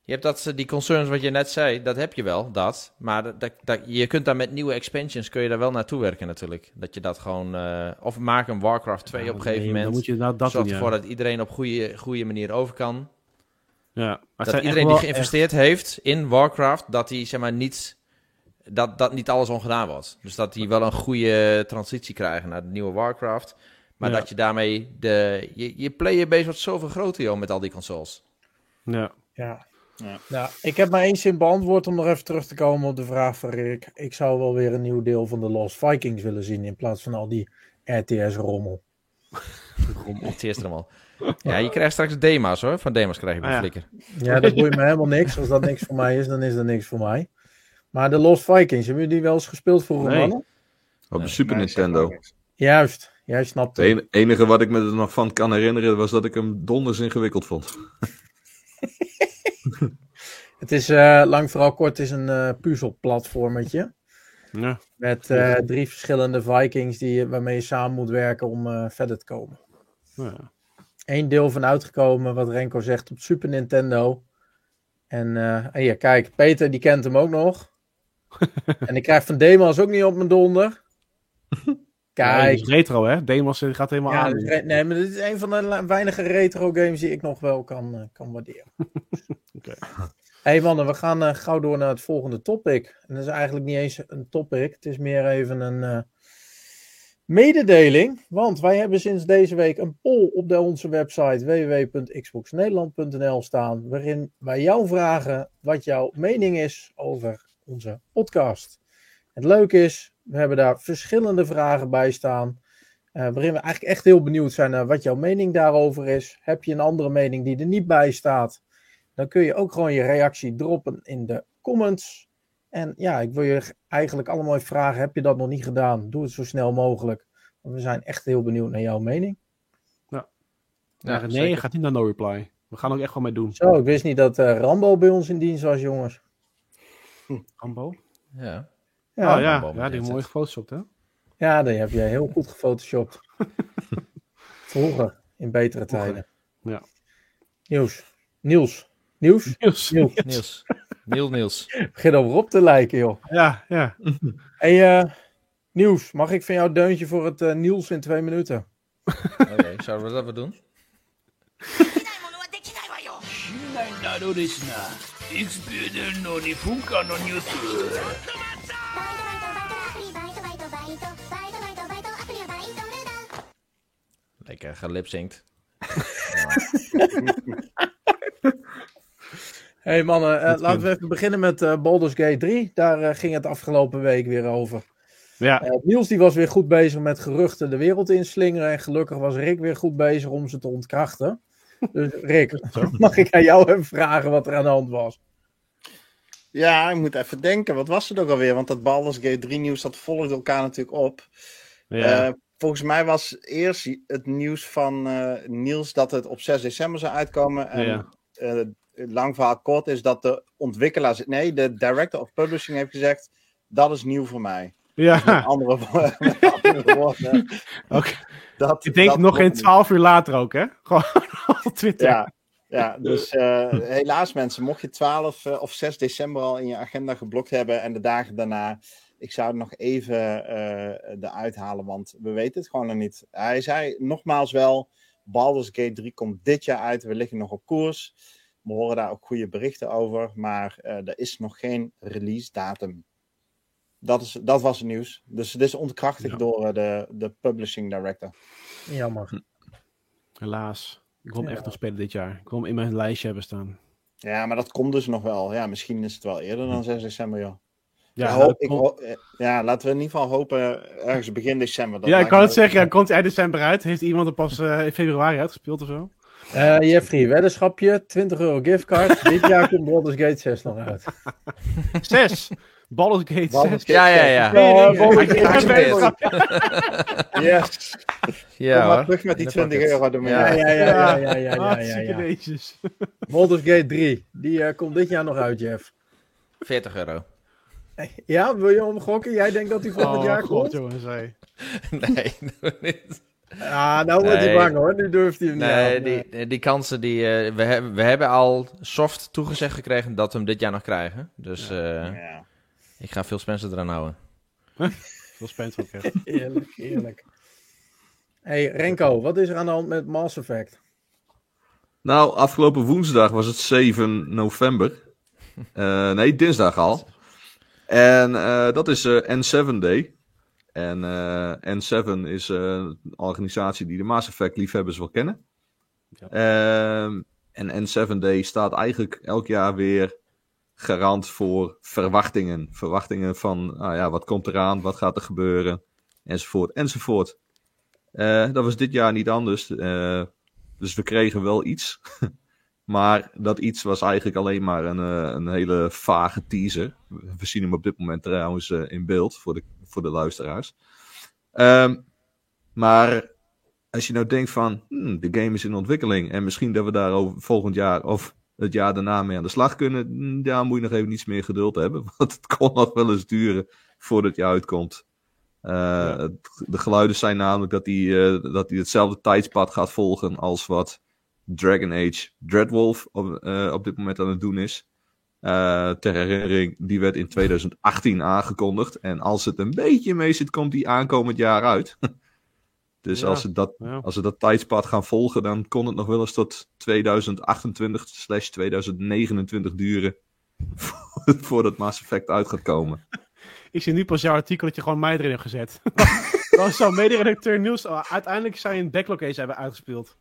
Je hebt dat, eh, die concerns wat je net zei, dat heb je wel, dat. Maar dat, dat, je kunt daar met nieuwe expansions, kun je daar wel naartoe werken natuurlijk. Dat je dat gewoon, eh, of maak een Warcraft 2 Ja, op een gegeven nee, moment. Dan moet je nou dat Zorg doen, ja. dat iedereen op goede, goede manier over kan. ja. Maar dat iedereen die geïnvesteerd heeft in Warcraft, dat die zeg maar niet, dat, dat niet alles ongedaan wordt. Dus dat die wel een goede transitie krijgen naar de nieuwe Warcraft. Maar Ja. dat je daarmee, de, je, je playerbase wordt zoveel groter joh, met al die consoles. Ja. Ja. Ja. Nou, ik heb maar één zin beantwoord om nog even terug te komen op de vraag van Rick. Ik zou wel weer een nieuw deel van de Lost Vikings willen zien in plaats van al die RTS-rommel. <laughs> Het eerste allemaal. Ja, je krijgt straks dema's hoor. Van dema's krijg je Ah, een ja. flikker. Ja, dat boeit me helemaal niks. Als dat niks voor mij is, dan is dat niks voor mij. Maar de Lost Vikings, hebben jullie die wel eens gespeeld vroeger, Nee. mannen? Op de Super Nee, Nintendo. Juist, jij snapt Het het. en- enige wat ik me er nog van kan herinneren was dat ik hem donders ingewikkeld vond. <laughs> <laughs> Het is eh, lang vooral kort, het is een eh puzzelplatformetje. Ja. Met eh, drie verschillende Vikings die, waarmee je samen moet werken om verder te komen. Ja. Eén deel van uitgekomen, wat Renko zegt, op Super Nintendo. En, en ja, kijk, Peter die kent hem ook nog. <laughs> en ik krijg van Demos ook niet op mijn donder. <laughs> Ja, Kijk, is retro, hè? Demos gaat helemaal ja, aan. re- nee, maar dit is een van de weinige retro games die ik nog wel kan, eh, kan waarderen. <laughs> Oké. hey mannen, we gaan eh, gauw door naar het volgende topic. En dat is eigenlijk niet eens een topic, het is meer even een eh, mededeling. Want wij hebben sinds deze week een poll op de, onze website www.xboxnederland.nl staan. Waarin wij jou vragen wat jouw mening is over onze podcast. Het leuke is, we hebben daar verschillende vragen bij staan. eh, waarin we eigenlijk echt heel benieuwd zijn naar wat jouw mening daarover is. Heb je een andere mening die er niet bij staat? Dan kun je ook gewoon je reactie droppen in de comments. En ja, ik wil je eigenlijk allemaal even vragen: heb je dat nog niet gedaan? Doe het zo snel mogelijk. Want we zijn echt heel benieuwd naar jouw mening. Ja, nee, zeker. je gaat niet naar no reply. We gaan ook echt wel mee doen. Zo, ik wist niet dat eh, Rambo bij ons in dienst was, jongens. Rambo? Ja. Ja, oh ja, ja die het. gefotoshopt, hè? ja die heb jij heel goed gefotoshopt. <laughs> Vroeger, in betere tijden. Ja. Nieuws. Niels. Nieuws? Niels. Niels. <laughs> Niels. Niels, Niels. <laughs> Begin over op te lijken, joh. Ja, ja. Hey, eh, Nieuws, mag ik van jou deuntje voor het eh, Niels in twee minuten? Oké, zouden we dat wel doen? でな Lekker gelipzinkt. <laughs> hey mannen, eh, laten we even beginnen met eh Baldur's Gate 3. Daar eh, ging het afgelopen week weer over. Ja, Eh, Niels die was weer goed bezig met geruchten de wereld inslingeren. En gelukkig was Rick weer goed bezig om ze te ontkrachten. <laughs> Dus Rick, <laughs> mag ik aan jou even vragen wat er aan de hand was? Ja, ik moet even denken. Wat was het ook alweer? Want dat Baldur's Gate 3 nieuws, dat volgde elkaar natuurlijk op. ja. Volgens mij was eerst het nieuws van eh, Niels dat het op 6 december zou uitkomen. En Ja. eh, lang verhaal kort is dat de ontwikkelaar, nee, de director of publishing heeft gezegd, dat is nieuw voor mij. Met ja. andere, <laughs> met andere woorden. <laughs> Oké. Dat, Ik denk dat nog geen twaalf uur later ook, hè? <laughs> Gewoon op Twitter. Ja, ja dus eh, helaas mensen, mocht je 12 eh, of 6 december al in je agenda geblokt hebben en de dagen daarna, ik zou het nog even eh eruit halen, want we weten het gewoon nog niet. Hij zei nogmaals wel, Baldur's Gate 3 komt dit jaar uit, we liggen nog op koers. We horen daar ook goede berichten over, maar eh, er is nog geen release datum. Dat, is, dat was het nieuws. Dus het is ontkrachtigd Ja. door de, de publishing director. Jammer. Helaas. Ik wil hem Ja. echt nog spelen dit jaar. Ik wil hem in mijn lijstje hebben staan. Ja, maar dat komt dus nog wel. Ja, misschien is het wel eerder dan 6 december, joh. Ja, ik hoop, komt- eh, ja, laten we in ieder geval hopen ergens begin december. Dat ja, ik kan het zeggen. Ja, komt hij eind december uit? Heeft iemand er pas eh, in februari uitgespeeld of zo? Eh, Jeffrey, weddenschapje, 20 euro giftcard. <laughs> Dit jaar komt Baldur's Gate 6 nog uit. <laughs> Zes! Baldur's Gate Baldur's 6. Ja, ja, ja. Oh, Baldur's Gate 6. <laughs> Yes. Ja, Kom maar hoor. terug met die In de 20 pocket. euro. Ja, Ja, ja, ja, ja, ja, ja, ja, ja, Hartstikke ja. netjes. Baldur's Gate 3, die eh, komt dit jaar nog uit, Jeff. 40 euro. <laughs> Ja, wil je omgokken? Jij denkt dat die volgend Oh, jaar god, komt? jongens. Hey. <laughs> Nee, doe niet. Ja, nou wordt hij bang hoor. Nu durft hij hem niet Nee, aan. die, die kansen die... eh, we, hebben, we hebben al soft toegezegd gekregen dat we hem dit jaar nog krijgen. Dus eh, Ja. ik ga veel Spencer eraan houden. <laughs> Veel Spencer ook. Eerlijk, eerlijk. hey, Renko, wat is er aan de hand met Mass Effect? Nou, afgelopen woensdag was het 7 november. Eh, nee, dinsdag al. En eh, dat is eh, N7 Day. En eh, N7 is een organisatie die de Mass Effect liefhebbers wel kennen. Ehm, en N7 Day staat eigenlijk elk jaar weer garant voor verwachtingen. Verwachtingen van, nou ja, wat komt eraan, wat gaat er gebeuren, enzovoort, enzovoort. Dat was dit jaar niet anders. Dus we kregen wel iets. <laughs> maar dat iets was eigenlijk alleen maar een, eh, een hele vage teaser. We zien hem op dit moment trouwens eh, in beeld voor de, voor de luisteraars. Ehm, maar als je nou denkt van, hmm, de game is in ontwikkeling en misschien dat we daar over volgend jaar of het jaar daarna mee aan de slag kunnen, hmm, daar moet je nog even iets meer geduld hebben. <laughs> Want het kon nog wel eens duren voordat je uitkomt. Eh, het- De geluiden zijn namelijk dat hij, dat hij hetzelfde tijdspad gaat volgen als wat Dragon Age Dreadwolf op, eh, op dit moment aan het doen is. Eh, ter herinnering, die werd in 2018 aangekondigd. En als het een beetje mee zit, komt die aankomend jaar uit. <laughs> dus Ja, als, ze dat, ja. als ze dat tijdspad gaan volgen, dan kon het nog wel eens tot 2028-2029 duren. <laughs> voordat Mass Effect uit gaat komen. <laughs> Ik zie nu pas jouw artikel dat je gewoon mij erin hebt gezet. Dan zou mederedacteur Niels oh, uiteindelijk een backlog eens hebben uitgespeeld.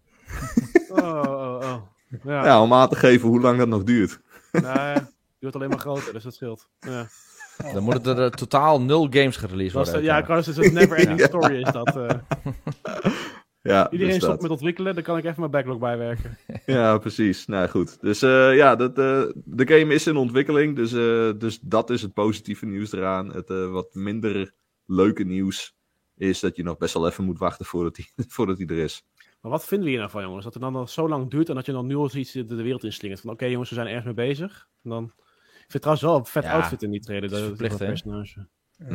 Oh, oh, oh. Ja, Ja, om aan te geven hoe lang dat nog duurt. nou ja, die wordt alleen maar groter, dus dat scheelt. Ja, Dan moeten er eh, totaal nul games gereleased Dat is, worden. ja ik kan dus een never ending <laughs> story is dat. eh. Ja, iedereen dus stopt dat. met ontwikkelen, dan kan ik even mijn backlog bijwerken. <laughs> Ja, precies. Nou goed. Dus eh, ja, dat, eh, de game is in ontwikkeling. Dus, eh, dus dat is het positieve nieuws eraan. Het eh, wat minder leuke nieuws is dat je nog best wel even moet wachten voordat hij <laughs> voordat hij er is. Maar wat vinden we hier nou van, jongens? Dat het dan al zo lang duurt en dat je dan nu al zoiets de, de wereld inslingert. Van oké, jongens, we zijn ergens mee bezig. En dan... Ik vind trouwens wel een vet Ja, outfit in die trailer. het is Dat, verplicht, dat hè? personage.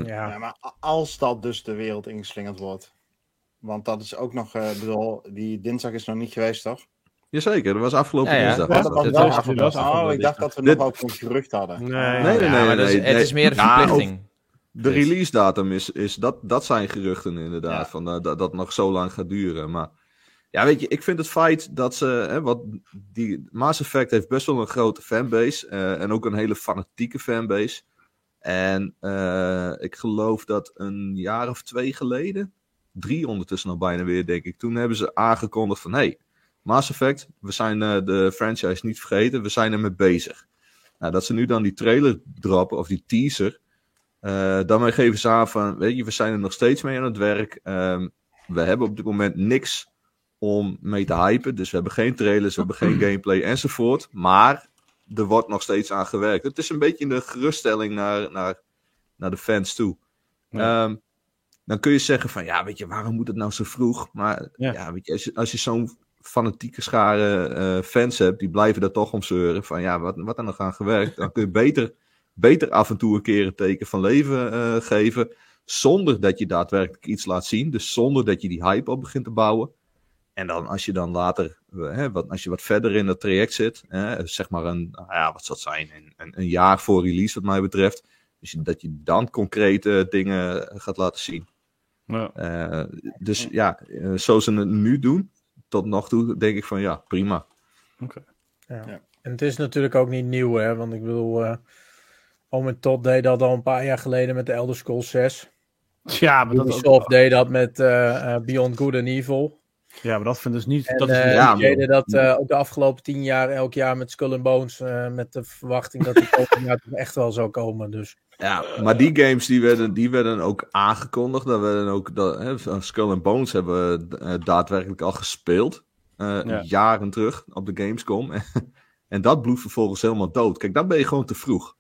Ja, Ja, maar als dat dus de wereld ingeslingerd wordt. Want dat is ook nog, eh, ik bedoel, die dinsdag is nog niet geweest, toch? Jazeker, dat was afgelopen Ja, ja. dinsdag. Ja, was dat dat. was Dit wel was afgelopen. afgelopen Oh, ik dacht dat we Dit- nog ook een gerucht hadden. Nee, Nee, nee, nee, nee, het is meer een Ja, verplichting. De release datum is, is dat, dat zijn geruchten inderdaad. Ja. Van, dat dat nog zo lang gaat duren. Maar Ja, weet je, ik vind het feit dat ze. Hè, wat, die Mass Effect heeft best wel een grote fanbase. eh, en ook een hele fanatieke fanbase. En eh, ik geloof dat een jaar of twee geleden. Drie ondertussen al bijna weer, denk ik. Toen hebben ze aangekondigd van. Hey, Mass Effect, we zijn eh, de franchise niet vergeten. We zijn ermee bezig. Nou, dat ze nu dan die trailer droppen, of die teaser. daarmee geven ze aan van. Weet je, we zijn er nog steeds mee aan het werk. Ehm, we hebben op dit moment niks om mee te hypen. Dus we hebben geen trailers, we hebben geen <clears throat> gameplay enzovoort. Maar er wordt nog steeds aan gewerkt. Het is een beetje een geruststelling naar, naar, naar de fans toe. Ehm, dan kun je zeggen van, ja, weet je, waarom moet het nou zo vroeg? Maar Ja. ja, weet je, als je, als je zo'n fanatieke schare eh, fans hebt, die blijven daar toch om zeuren. Van ja, wat, wat er nog aan gewerkt? Dan kun je beter, beter af en toe een keer een teken van leven eh, geven. Zonder dat je daadwerkelijk iets laat zien. Dus zonder dat je die hype op begint te bouwen. En dan als je dan later, eh, hè, wat, als je wat verder in het traject zit, hè, zeg maar een, nou ja, wat zou het zijn, een, een, een jaar voor release wat mij betreft. Dus je- dat je dan concrete dingen gaat laten zien. Ja. Eh, dus ja, eh, zoals ze het nu doen, tot nog toe, denk ik van ja, prima. Ja. Ja. En het is natuurlijk ook niet nieuw, hè? Want ik bedoel, eh Oom en Todd deed dat al een paar jaar geleden met de Elder Scrolls 6. Ja, maar dat, Ubisoft deed dat met eh, eh, Beyond Good and Evil. Ja, maar dat vind ik dus niet. En dat is ja, deden dat eh, ook de afgelopen tien jaar, elk jaar met Skull and Bones. eh, met de verwachting dat die <laughs> volgend jaar toch echt wel zou komen. Dus Ja, maar die games die werden, die werden ook aangekondigd. Daar werden ook, dat, hè, Skull and Bones hebben we daadwerkelijk al gespeeld. eh, Ja. Jaren terug op de Gamescom. <laughs> en dat bloedt vervolgens helemaal dood. Kijk, dan ben je gewoon te vroeg.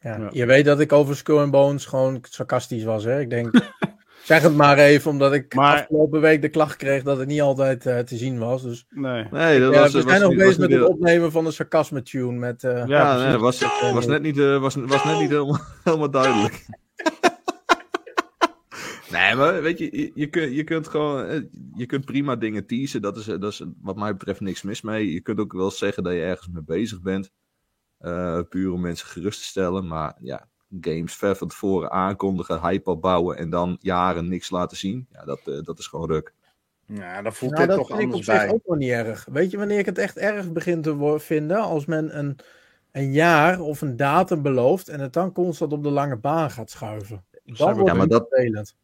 ja, Ja. je weet dat ik over Skull and Bones gewoon sarcastisch was. Hè? Ik denk, <laughs> zeg het maar even, omdat ik Maar- afgelopen week de klacht kreeg dat het niet altijd eh, te zien was. Dus Nee. Nee, dat ja, was, we was zijn nog niet- bezig met het opnemen van de sarcasme tune. Met, eh, Ja, Ja, nee, dat was, was net niet, eh, was, was net niet helemaal, <laughs> helemaal duidelijk. <laughs> nee, maar weet je, je, je, kunt, je kunt gewoon, je kunt prima dingen teasen. Dat is, dat is wat mij betreft niks mis mee. Je kunt ook wel zeggen dat je ergens mee bezig bent. eh, puur om mensen gerust te stellen. Maar ja, games ver van tevoren aankondigen, hype opbouwen en dan jaren niks laten zien. Ja, dat, eh, dat is gewoon ruk. Ja, dan voelt Nou, dit dat toch vind ik op anders zich bij. ook nog niet erg. Weet je wanneer ik het echt erg begin te vinden? Als men een, een jaar of een datum belooft en het dan constant op de lange baan gaat schuiven. Dan Cyber- wordt Ja, maar het dat- vervelend.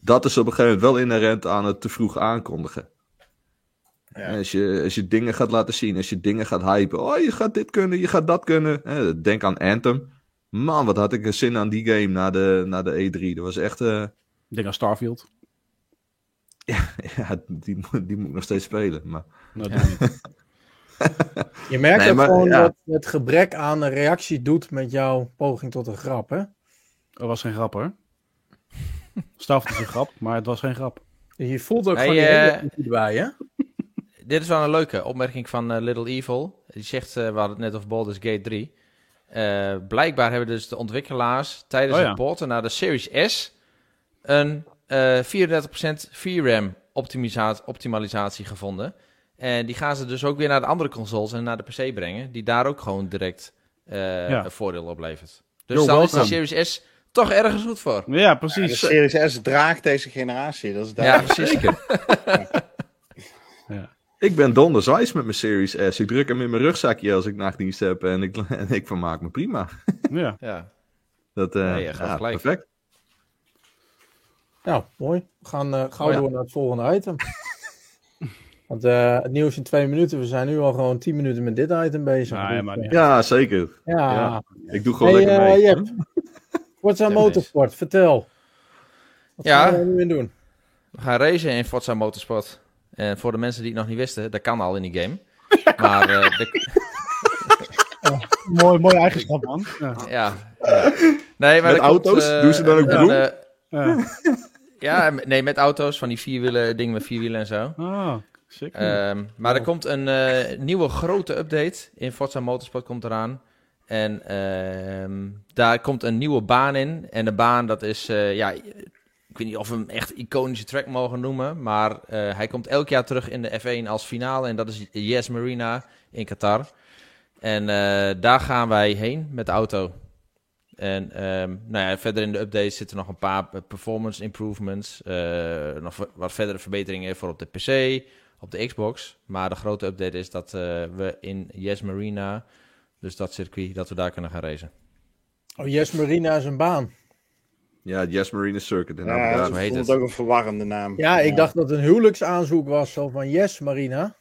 Dat is op een gegeven moment wel inherent aan het te vroeg aankondigen. Ja. Als, je, als je dingen gaat laten zien, als je dingen gaat hypen. Oh, je gaat dit kunnen, je gaat dat kunnen. Hè, denk aan Anthem. Man, wat had ik een zin aan die game na de, na de E3. Dat was echt... eh, Ik denk aan Starfield. <laughs> ja, die, moet- die moet ik nog steeds spelen. Maar, Nou. <laughs> Je merkt Nee, ook maar, gewoon ja. dat het gebrek aan een reactie doet met jouw poging tot een grap, hè? Dat was geen grap hoor. Starfield is een grap, maar het was geen grap. Je voelt ook Hey, gewoon die eh, hele erbij, hè? <laughs> Dit is wel een leuke opmerking van eh, Little Evil. Die zegt, eh, we hadden het net over Baldur's Gate 3. Eh, blijkbaar hebben dus de ontwikkelaars tijdens Oh ja. het porten naar de Series S een eh 34% VRAM optimisa- optimalisatie gevonden. En die gaan ze dus ook weer naar de andere consoles en naar de PC brengen, die daar ook gewoon direct eh, Ja. een voordeel op levert. Dus Yo, dan is de. Series S toch ergens goed voor. Ja, Ja, de precies. Series S draagt deze generatie. Dat is Ja, precies. <laughs> ik ben donderswijs met mijn Series S. Ik druk hem in mijn rugzakje als ik nachtdienst heb. En ik, <laughs> en ik vermaak me prima. Ja. <laughs> Ja. Dat, eh, Nee, gaat ja, gelijk. perfect. Nou, mooi. We gaan eh, gauw Oh ja. door naar het volgende item. <laughs> Want eh, het nieuws in twee minuten. We zijn nu al gewoon tien minuten met dit item bezig. Nou, ja. Ja, zeker. ja. Ja. Ik doe gewoon Hey, lekker mee. Jep. Forza Ja, Motorsport, vertel. Wat Ja. gaan we nu in doen? We gaan racen in Forza Motorsport. En voor de mensen die het nog niet wisten, dat kan al in die game. <laughs> Maar eh, de- <laughs> Mooi, mooie eigenschap, man. Ja. ja, ja. Nee, maar Met komt, auto's? eh, Doen ze dan ook eh, Ja. nee, met auto's, van die vierwielen, dingen met vierwielen en zo. Ah, sick. Ehm, maar er komt een eh, nieuwe grote update in Forza Motorsport komt eraan. En ehm, daar komt een nieuwe baan in. En de baan, dat is, eh, ja, ik weet niet of we hem echt iconische track mogen noemen. Maar eh, hij komt elk jaar terug in de F1 als finale. En dat is Yes Marina in Qatar. En eh, daar gaan wij heen met de auto. En ehm, nou ja, verder in de update zitten nog een paar performance improvements. eh, nog wa- wat verdere verbeteringen voor op de PC. op de Xbox. Maar de grote update is dat we in Yes Marina, dus dat circuit, dat we daar kunnen gaan racen. Oh, Yes Marina is een baan. Ja, het Yes Marina Circuit. Ja, dat het. ook een verwarrende naam. Ja, ik dacht dat het een huwelijksaanzoek was, zo van Yes Marina.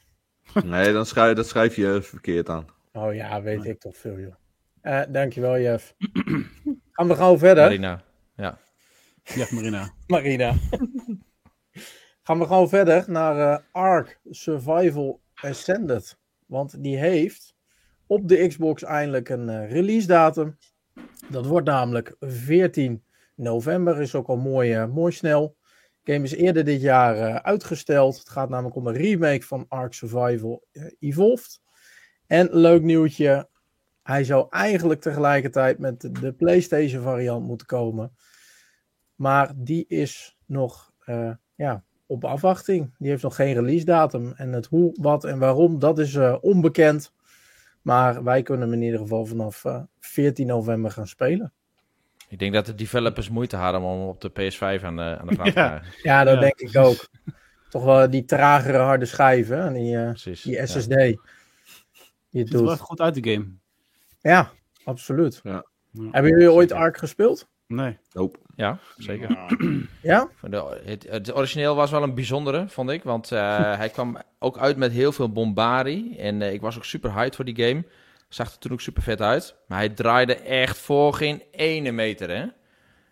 Nee, dan schrijf, dat schrijf je verkeerd aan. Oh ja, weet ik toch veel, joh. Eh, dankjewel, Jeff. Gaan we gewoon verder? Marina. Ja. Ja, Marina. <laughs> Marina. Gaan we gewoon verder naar eh, Ark Survival Ascended. Want die heeft op de Xbox eindelijk een eh, release datum. Dat wordt namelijk 14 november. Is ook al mooi, eh, mooi snel. De game is eerder dit jaar eh, uitgesteld. Het gaat namelijk om een remake van Ark Survival eh, Evolved. En leuk nieuwtje. Hij zou eigenlijk tegelijkertijd met de- PlayStation variant moeten komen. Maar die is nog ja, op afwachting. Die heeft nog geen release datum. En het hoe, wat en waarom, dat is onbekend. Maar wij kunnen hem in ieder geval vanaf eh, 14 november gaan spelen. Ik denk dat de developers moeite hadden om op de PS5 aan de, aan de vraag te <laughs> Ja. krijgen. Ja, dat Ja. denk ik ook. <laughs> Toch wel die tragere harde schijven. En die, eh, Precies. die Ja. SSD. Die het Ziet er wel doet. echt goed uit, de game. Ja, absoluut. Ja. Ja. Hebben jullie ooit. Ark gespeeld? Nee. Nope. Ja, zeker. Ja. <clears throat> Ja? Van de- Het, het origineel was wel een bijzondere, vond ik. Want eh, <laughs> hij kwam ook uit met heel veel bombardie. En eh, ik was ook super hyped voor die game. Zag er toen ook super vet uit. Maar hij draaide echt voor geen ene meter, hè?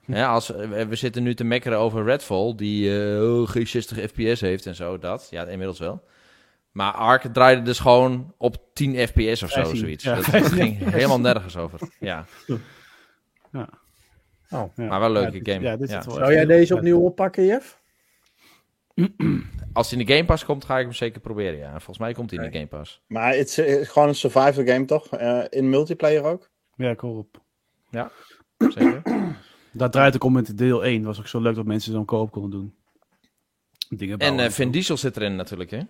Ja, als, we zitten nu te mekkeren over Redfall, die geen 60 fps heeft en zo, dat. Ja, inmiddels wel. Maar Ark draaide dus gewoon op 10 fps of zo, 15, zoiets. ja, dat 15 ging helemaal nergens over. Ja, Ja. Oh. Ja. Maar wel een leuke dit- game. Ja, dit Ja. wel Zou jij deze opnieuw oppakken, Jeff? <clears throat> als hij in de Game Pass komt, ga ik hem zeker proberen, ja. Volgens mij komt hij in de Game Pass. Maar het is eh, gewoon een survival game, toch? Eh, in multiplayer ook? Ja, ik hoor op. Zeker. <clears throat> Daar draait het om met deel 1. was ook zo leuk dat mensen zo'n koop konden doen. Dingen En bouwen eh en zo. Vin Diesel zit erin natuurlijk, hè?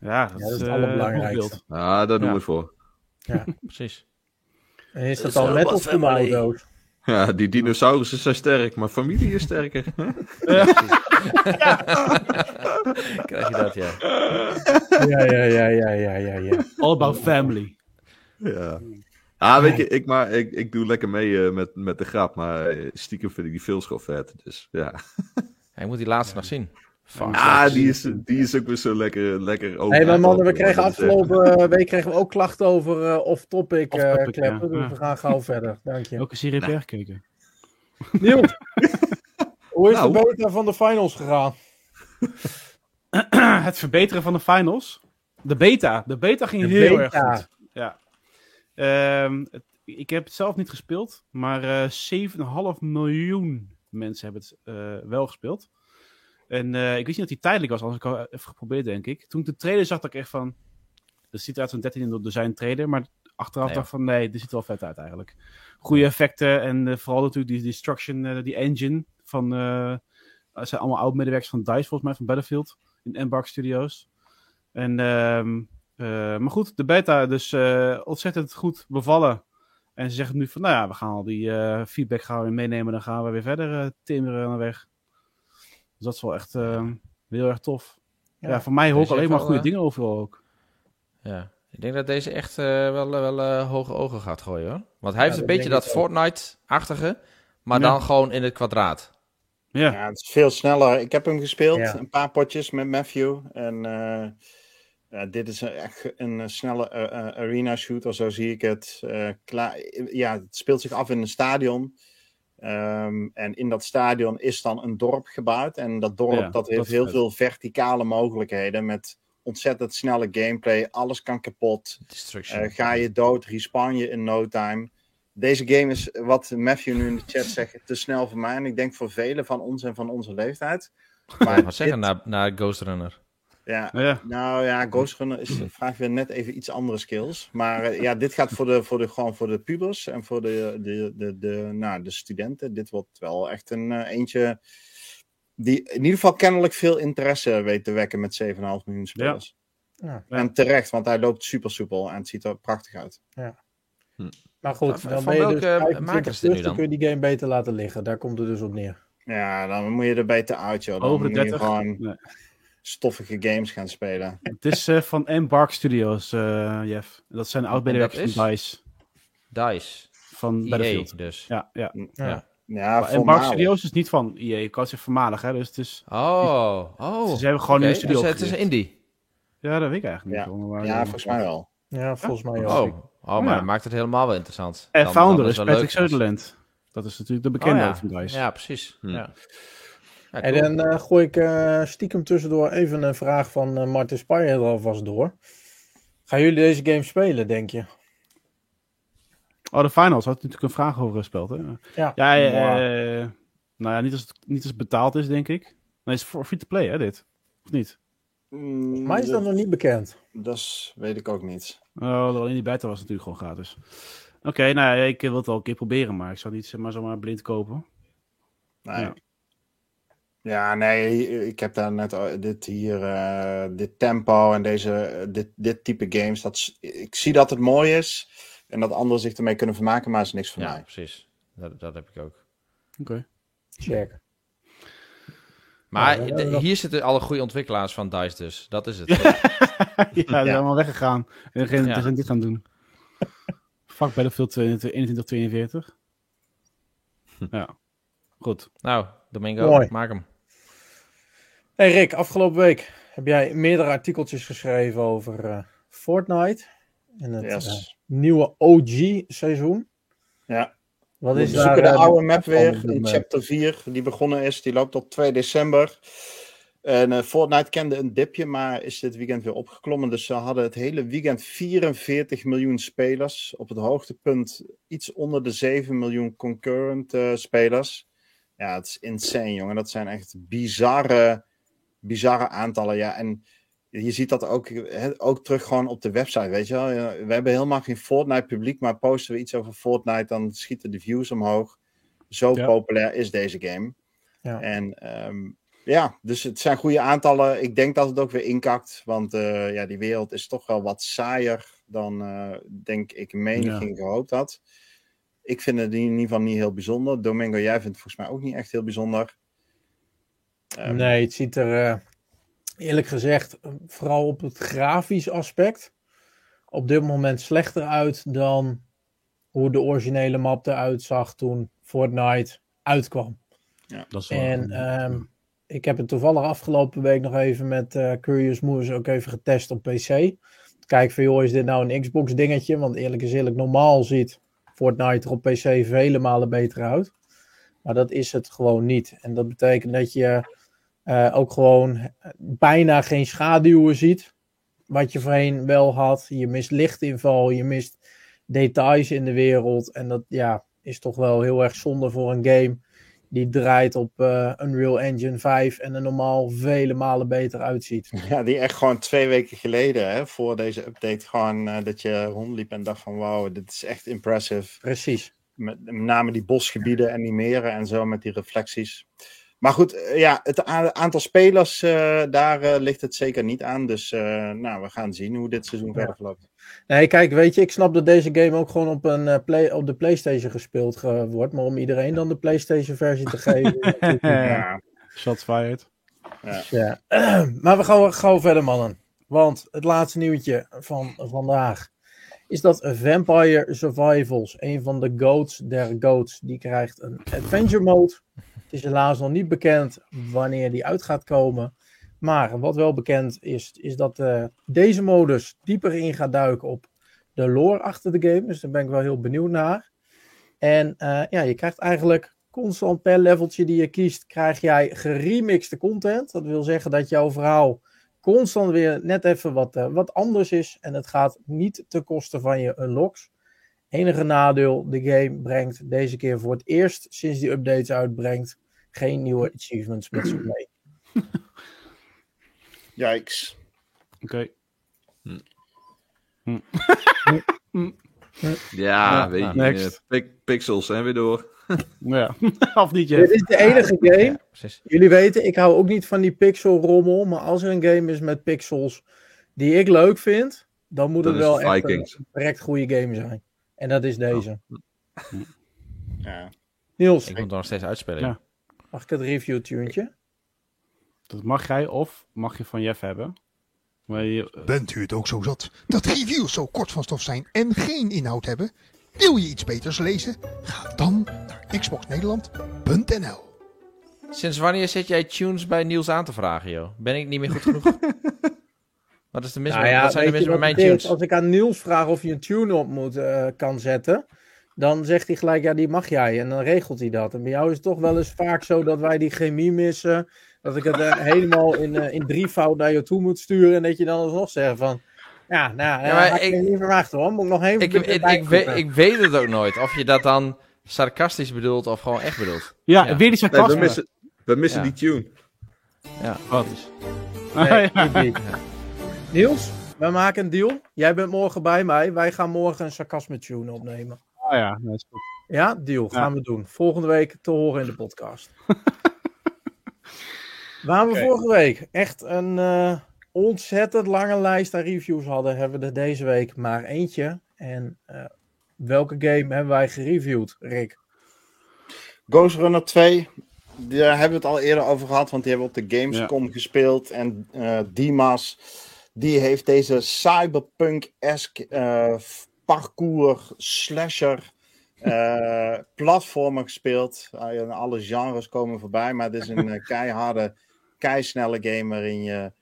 Ja, dat, dat is het allerbelangrijkste. Ah, daar doen Ja. we voor. <laughs> Precies. En is dat Dat is al wat of family. auto's? Ja, die dinosaurussen zijn sterk, maar familie is sterker. <laughs> <laughs> Krijg je dat, ja. Ja, ja, ja, ja, ja, ja, ja. All about family. ja. Ah, weet je, ik, maar, ik, ik doe lekker mee eh, met, met de grap, maar eh, stiekem vind ik die veel vet. Dus ja. Hij moet die laatste nog zien. Fuck. Ah, die is, die is ook weer zo lekker, lekker over. Hé, maar mannen, we kregen afgelopen eh, week kregen we ook klachten over eh, off-topic eh Off-topic, kleppen. ja. Dus Ja. we gaan gauw verder. Dank je. Ook een serie per gekeken. Niels, <laughs> hoe is Nou. de beta van de finals gegaan? het verbeteren van de finals. De beta. De beta ging De heel beta. erg goed. Ja. Ehm, het- ik heb het zelf niet gespeeld, maar eh 7,5 miljoen mensen hebben het eh, wel gespeeld. En eh, ik wist niet dat hij tijdelijk was, had ik al even geprobeerd, denk ik. Toen ik de trailer zag, dacht ik echt van... Dat ziet eruit als een 13 in design trailer, maar achteraf Nee, dacht ik van... Nee, dit ziet er wel vet uit eigenlijk. Goede effecten en eh, vooral natuurlijk die Destruction, eh, die engine van... het zijn allemaal oud-medewerkers van DICE, volgens mij, van Battlefield. In Embark Studios. En, ehm, eh, maar goed, de beta dus ontzettend goed bevallen. En ze zeggen nu van, nou ja, we gaan al die feedback gaan we weer meenemen. Dan gaan we weer verder timmeren aan de weg. Dus dat is wel echt eh, heel erg tof. Ja, Ja. voor mij hoor ik alleen maar goede wel, dingen overal ook. Ja. Ik denk dat deze echt eh, wel, wel eh, hoge ogen gaat gooien, hoor. Want hij Ja, heeft een beetje dat. Fortnite-achtige, maar Ja. dan gewoon in het kwadraat. Ja, Ja, het is veel sneller. Ik heb hem gespeeld, Ja. een paar potjes met Matthew. En eh, ja, dit is echt een eh, snelle eh, eh, arena shooter, zo zie ik het. Eh, klaar, ja, het speelt zich af in een stadion. Ehm, en in dat stadion is dan een dorp gebouwd. En dat dorp Ja, dat heeft heel vet. veel verticale mogelijkheden met ontzettend snelle gameplay. Alles kan kapot. Eh, ga je dood, respawn je in no time. Deze game is, wat Matthew nu in de chat zegt, te snel voor mij. En ik denk voor velen van ons en van onze leeftijd. <laughs> Maar wat zeggen naar, naar Ghost Runner? Ja, ja. nou ja, Ghost Runner is, vraagt weer net even iets andere skills. Maar eh, ja, dit gaat voor de, voor de, gewoon voor de pubers en voor de, de, de, de, nou, de studenten. Dit wordt wel echt een eh, eentje die in ieder geval kennelijk veel interesse weet te wekken met 7,5 miljoen spelers. Ja. En terecht, want hij loopt super soepel en het ziet er prachtig uit. Maar goed, Van- dan van ben je dus welke 25 maker is dit nu plus, dan dan? kun je die game beter laten liggen. Daar komt het dus op neer. Ja, dan moet je er beter uit, joh. Dan Over de moet je 30. gewoon... Nee. Stoffige games gaan spelen. Het is eh, van Embark Studios, eh Jeff. Dat zijn oud-medewerkers van DICE. DICE. Van EA Battlefield. dus. Ja, ja. Ja. Ja. Ja, Maar Embark. Studios is niet van EA. Ik kan zeggen voormalig, hè. Dus het is... Oh, oh. Ze hebben gewoon een studio dus het is een indie. Ja, dat weet ik eigenlijk Ja. niet. maar- Ja, volgens mij wel. Ja, volgens mij ook. Oh, oh maar Ja. dat maakt het helemaal wel interessant. En Dan- founder dan is wel Patrick Sutherland. Dat is natuurlijk de bekende Oh, ja. van DICE. Ja, precies. Hm. Ja. Ja, En dan eh, gooi ik eh, stiekem tussendoor even een vraag van eh, Martin Spire er alvast door. Gaan jullie deze game spelen, denk je? Oh, de finals had natuurlijk een vraag over gespeeld, hè? Ja. Ja, eh, nou ja, niet als, het, niet als het betaald is, denk ik. Nee, het is voor free-to-play, hè, dit? Of niet? Mm, Maar is dat nog niet bekend? Dat weet ik ook niet. Oh, alleen die beta was natuurlijk gewoon gratis. Oké, nou ja, ik wil het wel een keer proberen, maar ik zou niet zeg maar zomaar blind kopen. Nee. Ja. Ja. nee, ik heb daar net dit hier, eh, dit tempo en deze, dit, dit type games. Dat ik zie dat het mooi is en dat anderen zich ermee kunnen vermaken, maar het is niks voor ja, mij. precies. Dat, dat heb ik ook. Oké. Check. Maar Ja, de- hier zitten alle goede ontwikkelaars van DICE dus. Dat is het. <laughs> ja, die zijn Ja. allemaal weggegaan. En degene Ja. die zijn dit gaan doen. Fuck Battlefield 2142. <laughs> Ja, goed. nou, Domingo, Mooi. maak hem. Hey Rick, afgelopen week heb jij meerdere artikeltjes geschreven over eh, Fortnite. En het Yes. eh, nieuwe OG-seizoen. Ja. Wat We is daar... zoeken de eh, oude map weer in chapter 4, die begonnen is. Die loopt tot 2 december. En eh, Fortnite kende een dipje, maar is dit weekend weer opgeklommen. Dus ze hadden het hele weekend 44 miljoen spelers. Op het hoogtepunt iets onder de 7 miljoen concurrent eh, spelers. Ja, het is insane, jongen. Dat zijn echt bizarre, bizarre aantallen. Ja, en je ziet dat ook, ook terug gewoon op de website, weet je wel. We hebben helemaal geen Fortnite publiek, maar posten we iets over Fortnite, dan schieten de views omhoog. Zo Ja. populair is deze game. Ja. En ehm, ja, dus het zijn goede aantallen. Ik denk dat het ook weer inkakt, want eh, ja, die wereld is toch wel wat saaier dan, eh, denk ik, menigeen gehoopt had. Ik vind het in ieder geval niet heel bijzonder. Domingo, jij vindt het volgens mij ook niet echt heel bijzonder. Ehm, Nee, het ziet er eh, eerlijk gezegd, eh, vooral op het grafisch aspect, op dit moment slechter uit dan hoe de originele map eruit zag toen Fortnite uitkwam. Dat is wel- En ehm, ik heb het toevallig afgelopen week nog even met eh, Curious Moves ook even getest op PC. Kijk van joh, is dit nou een Xbox dingetje? Want eerlijk is eerlijk, normaal ziet Fortnite er op PC vele malen beter uit. Maar dat is het gewoon niet. En dat betekent dat je eh, ook gewoon eh, bijna geen schaduwen ziet. Wat je voorheen wel had. Je mist lichtinval, je mist details in de wereld. En dat ja, is toch wel heel erg zonde voor een game die draait op eh, Unreal Engine 5 en er normaal vele malen beter uitziet. <laughs> Ja, die echt gewoon twee weken geleden, hè, voor deze update, gewoon eh, dat je rondliep en dacht van wauw, dit is echt impressive. Precies. Met, met name die bosgebieden en die meren en zo met die reflecties. Maar goed, eh, ja, het aantal spelers, daar ligt het zeker niet aan. Dus nou, we gaan zien hoe dit seizoen verder verloopt. Nee, kijk, weet je, ik snap dat deze game ook gewoon op, een, eh, play, op de PlayStation gespeeld ge- wordt. Maar om iedereen dan de PlayStation-versie te geven. <laughs> is natuurlijk niet- Ja, Shots fired. ja. <clears throat> Maar we gaan gauw verder, mannen. Want het laatste nieuwtje van vandaag is dat Vampire Survivals, een van de goats der goats, die krijgt een adventure mode. Het is helaas nog niet bekend wanneer die uit gaat komen. Maar wat wel bekend is, is dat eh, deze modus dieper in gaat duiken op de lore achter de game. Dus daar ben ik wel heel benieuwd naar. En eh, ja, je krijgt eigenlijk constant per leveltje die je kiest, krijg jij geremixte content. Dat wil zeggen dat jouw verhaal constant weer net even wat, eh, wat anders is. En het gaat niet ten koste van je unlocks. Enige nadeel, de game brengt deze keer voor het eerst sinds die updates uitbrengt geen nieuwe achievements met zich mee. <clears throat> yikes. Oké. Ja, Ja, weet je. next. pik- pixels zijn weer door. <laughs> Ja. <laughs> of niet, Dit is de enige game. Ja. Jullie weten, ik hou ook niet van die pixel rommel. Maar als er een game is met pixels die ik leuk vind, dan moet het wel echt een direct goede game zijn. En dat is deze. Ja. Niels, Ik moet het nog steeds uitspelen. Ja. mag ik het review tuentje? Dat mag jij of mag je van Jeff hebben. Maar je, Bent u het ook zo zat dat reviews zo kort van stof zijn en geen inhoud hebben? Wil je iets beters lezen? Ga dan naar xboxnederland.nl Sinds wanneer zit jij tunes bij Niels aan te vragen, joh? Ben ik niet meer goed genoeg? <laughs> Wat is de mis Nou ja, wat zijn weet mis je met mijn is? tunes? Als ik aan Niels vraag of je een tune op moet, eh, kan zetten, dan zegt hij gelijk, ja, die mag jij. En dan regelt hij dat. En bij jou is het toch wel eens vaak zo dat wij die chemie missen. Dat ik het eh, helemaal in, eh, in drievoud naar je toe moet sturen. En dat je dan alsnog zegt van, ja, nou, Ja, ja, maar ik ik- niet verwacht hoor. Moet ik nog even Ik, ik, ik, weet, ik weet het ook nooit. Of je dat dan sarcastisch bedoelt of gewoon echt bedoelt. ja, Ja. weer die Nee, sarcasme. we missen, we missen Ja. die tune. Wat is? <laughs> Nee, Ja. niet die. Niels, we maken een deal. Jij bent morgen bij mij. Wij gaan morgen een sarcasme tune opnemen. Oh ja, dat is goed. Ja, deal. Gaan we doen. Volgende week te horen in de podcast. <laughs> Waar we vorige week echt een eh, ontzettend lange lijst aan reviews hadden, hebben we er deze week maar eentje. En eh, welke game hebben wij gereviewd, Rick? Ghost Runner 2, daar hebben we het al eerder over gehad, want die hebben we op de Gamescom gespeeld. En eh, Dimas, die heeft deze cyberpunk-esque eh, parkour slasher eh, <laughs> platformer gespeeld. Alle genres komen voorbij, maar het is een <laughs> keiharde, keisnelle game waarin je,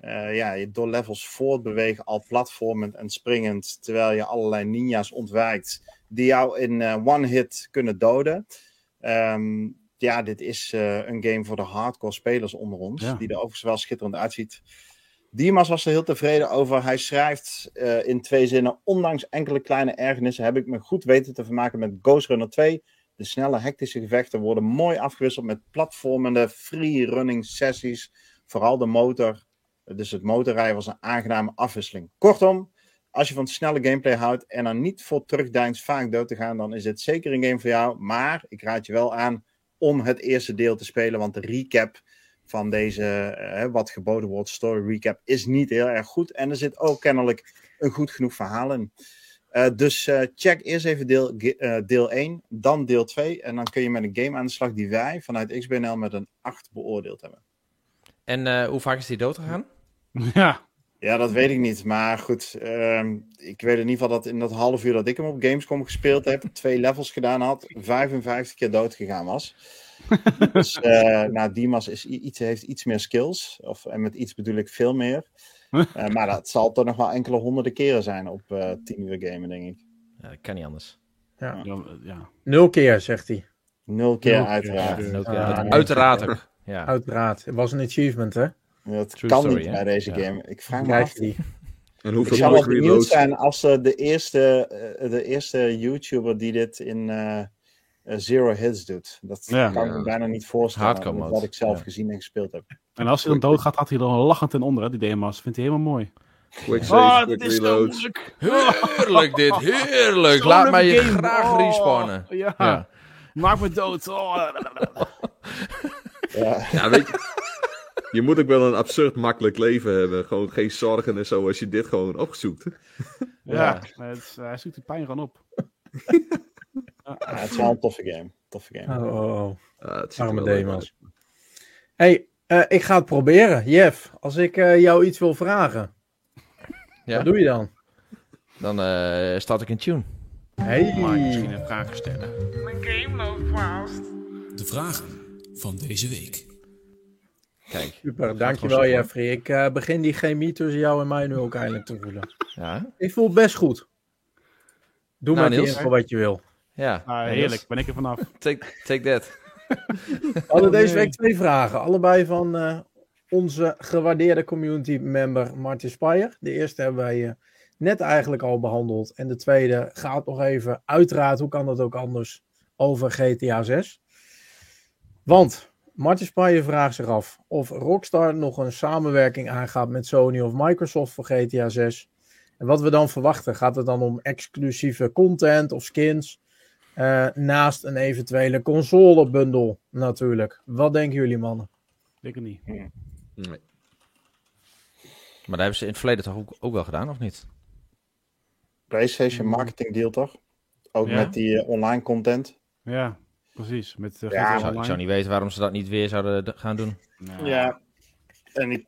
eh, ja, je door levels voortbeweegt, al platformend en springend, terwijl je allerlei ninja's ontwijkt die jou in eh, one hit kunnen doden. Ehm, ja, dit is eh, een game voor de hardcore spelers onder ons, Ja. die er overigens wel schitterend uitziet. Dimas was er heel tevreden over. Hij schrijft in twee zinnen: Ondanks enkele kleine ergernissen heb ik me goed weten te vermaken met Ghost Runner 2. De snelle, hectische gevechten worden mooi afgewisseld met platformende free-running sessies. Vooral de motor, dus het motorrijden was een aangename afwisseling. Kortom, als je van snelle gameplay houdt en er niet voor terugdeinst vaak dood te gaan, dan is dit zeker een game voor jou. Maar ik raad je wel aan om het eerste deel te spelen, want de recap van deze, eh, wat geboden wordt, story recap, is niet heel erg goed. En er zit ook kennelijk een goed genoeg verhaal in. Eh, dus eh, check eerst even deel, eh, deel 1, dan deel 2. En dan kun je met een game aan de slag die wij vanuit XBNL met een 8 beoordeeld hebben. En eh, hoe vaak is die dood gegaan? <laughs> Ja, Ja, dat weet ik niet. Maar goed, ehm, ik weet in ieder geval dat in dat half uur dat ik hem op Gamescom gespeeld heb, <laughs> twee levels gedaan had, 55 keer dood gegaan was. <laughs> dus eh nou, Dimas is iets, heeft iets meer skills. Of, en met iets bedoel ik veel meer. <laughs> Eh, maar dat zal toch nog wel enkele honderden keren zijn op eh 10 uur gamen, denk ik. Ja, dat kan niet anders. ja, ja. Nul keer, zegt hij. Nul keer, Nul keer, uiteraard. ja. Ook, Ah, eh, uiteraard ook. Ja. Uiteraard. Het was een achievement, hè? Dat True kan story, niet hè? bij deze Ja. game. Ik vraag me Krijg af die. En Ik hoeveel zou wel benieuwd zijn als de eerste, eh, de eerste YouTuber die dit in eh, eh, Zero Hits doet. Dat Ja. kan ik me bijna niet voorstellen. Wat ik zelf Ja. gezien en gespeeld heb. En als hij dan doodgaat, gaat hij dan lachend ten onder, hè, die DMA's. Vindt hij helemaal mooi. Quick Oh, save, quick dit is zo reloads. moeilijk. Heerlijk dit, heerlijk. Laat mij je game. graag Oh, respawnen. Ja. Ja. Maak me dood. Oh. Ja, Ja, weet je, je moet ook wel een absurd makkelijk leven hebben. Gewoon geen zorgen en zo als je dit gewoon opzoekt. Ja, Het, is- hij zoekt de pijn gewoon op. <laughs> ja, het is wel een toffe game. Toffe game. Oh, oh, oh. Ja, het Arme hey, eh, ik ga het proberen. Jeff, als ik eh, jou iets wil vragen, Ja. wat doe je dan? Dan eh start ik een tune. Hey. Mag ik misschien een vraag stellen? De vragen van deze week. Kijk. Super, dankjewel Jeffrey. Ik eh, begin die chemie tussen jou en mij nu ook eindelijk te voelen. Ja. Ik voel het best goed. Doe Nou, maar info wat je wil. Ja. Ah, heerlijk, ben ik er vanaf. <laughs> Take, take that. <laughs> We hadden deze nee. week twee vragen. Allebei van eh, onze gewaardeerde community member Martin Speyer. De eerste hebben wij eh, net eigenlijk al behandeld. En de tweede gaat nog even, uiteraard, hoe kan dat ook anders, over GTA 6. Want Martin Speyer vraagt zich af of Rockstar nog een samenwerking aangaat met Sony of Microsoft voor GTA 6. En wat we dan verwachten, gaat het dan om exclusieve content of skins? Eh, naast een eventuele console-bundel natuurlijk. Wat denken jullie mannen? Ik het niet. Nee. Maar dat hebben ze in het verleden toch ook, ook wel gedaan, of niet? PlayStation marketing deal toch? Ook Ja. met die eh, online content. Ja, precies. Met, uh, Ja, Ik zou, niet weten waarom ze dat niet weer zouden gaan doen. Nou, Ja. En ik...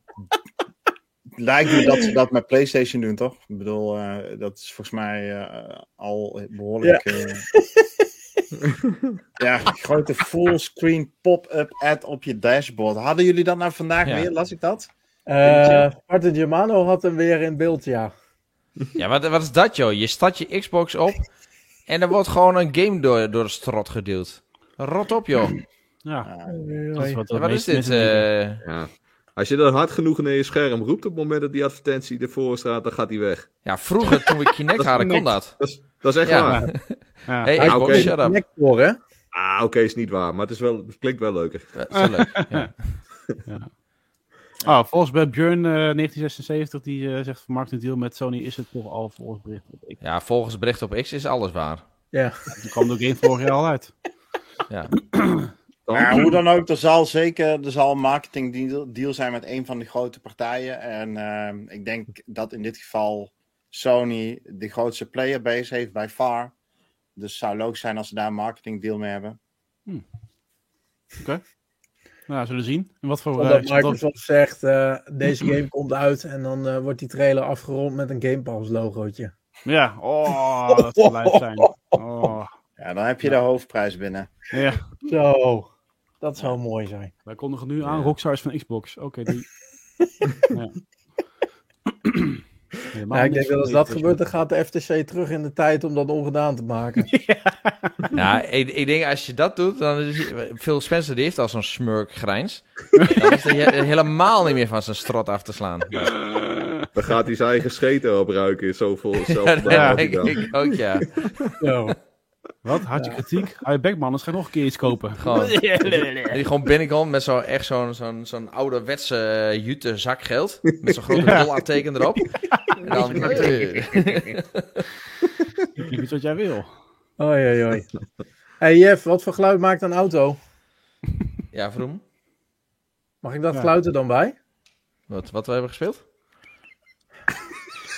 Lijkt me dat ze dat met PlayStation doen, toch? Ik bedoel, eh, dat is volgens mij eh, al behoorlijk. eh, Ja, grote fullscreen pop-up ad op je dashboard. Hadden jullie dat nou vandaag Ja. weer? Las ik dat? Eh Martin Germano had hem weer in beeld, ja. Ja, wat, wat is dat, joh? Je start je Xbox op en er wordt gewoon een game door, door de strot geduwd. Rot op, joh. Ja, dat is wat, Ja, wat is dit? eh? Ja. Als je dat hard genoeg naar je scherm roept op het moment dat die advertentie ervoor staat, dan gaat die weg. ja, vroeger toen we Kinect <laughs> hadden, kon dat. Dat is, dat is echt Ja. waar. <laughs> Ja. Hey, Ah, oké. shut up. Connect voor, hè? Ah, oké, is niet waar, maar het, is wel, het klinkt wel leuker. Dat is wel leuk. Ja. <laughs> Oh, volgens bij Björn eh, 1976, die eh, zegt van Mark de deal met Sony is het toch al volgens bericht. Ik ja, volgens bericht op X is alles waar. Ja. toen kwam de game vorig jaar al uit. Ja. <clears throat> Ja, hoe <clears throat> dan ook, er zal zeker er zal een marketing deal, deal zijn met een van de grote partijen. En ehm, ik denk dat in dit geval Sony de grootste playerbase heeft bij far. Dus het zou logisch zijn als ze daar een marketing deal mee hebben. Nou, we zullen zien. En wat voor... Eh, Microsoft zegt, eh, deze game <clears throat> komt uit en dan eh, wordt die trailer afgerond met een Game Pass logootje. Ja, oh, dat zou zijn. <laughs> Oh, Ja, dan heb je de hoofdprijs binnen. ja. Zo, dat zou mooi zijn. Wij kondigen nu aan Rockstars van Xbox. Oké, die... <laughs> ja. <clears throat> Ja, ik denk dat als dat gebeurt, dan gaat de FTC terug in de tijd om dat ongedaan te maken. <laughs> Ja, ik, ik denk als je dat doet, dan is Phil Spencer die heeft al zo'n smurkgrijns. Dan is hij he- helemaal niet meer van zijn strot af te slaan. Dan gaat hij zijn eigen scheten opruiken. Zoveel <laughs> Ja, zelf dat denk ik ook, ja. Zo. Wat? Had je kritiek? Hou je bek, man. Dan ga je nog een keer iets kopen. <laughs> Gewoon, die gewoon binnenkomt met zo, echt zo'n zo'n zo'n ouderwetse uh, jute zakgeld. Met zo'n grote <laughs> Ja. dollaarteken erop. En dan, <laughs> Ik weet wat jij wil. Oei, oei, oei. Hey Jeff, wat voor geluid maakt een auto? ja, Vroom. Mag ik dat Ja. geluid er dan bij? Wat, wat we hebben gespeeld?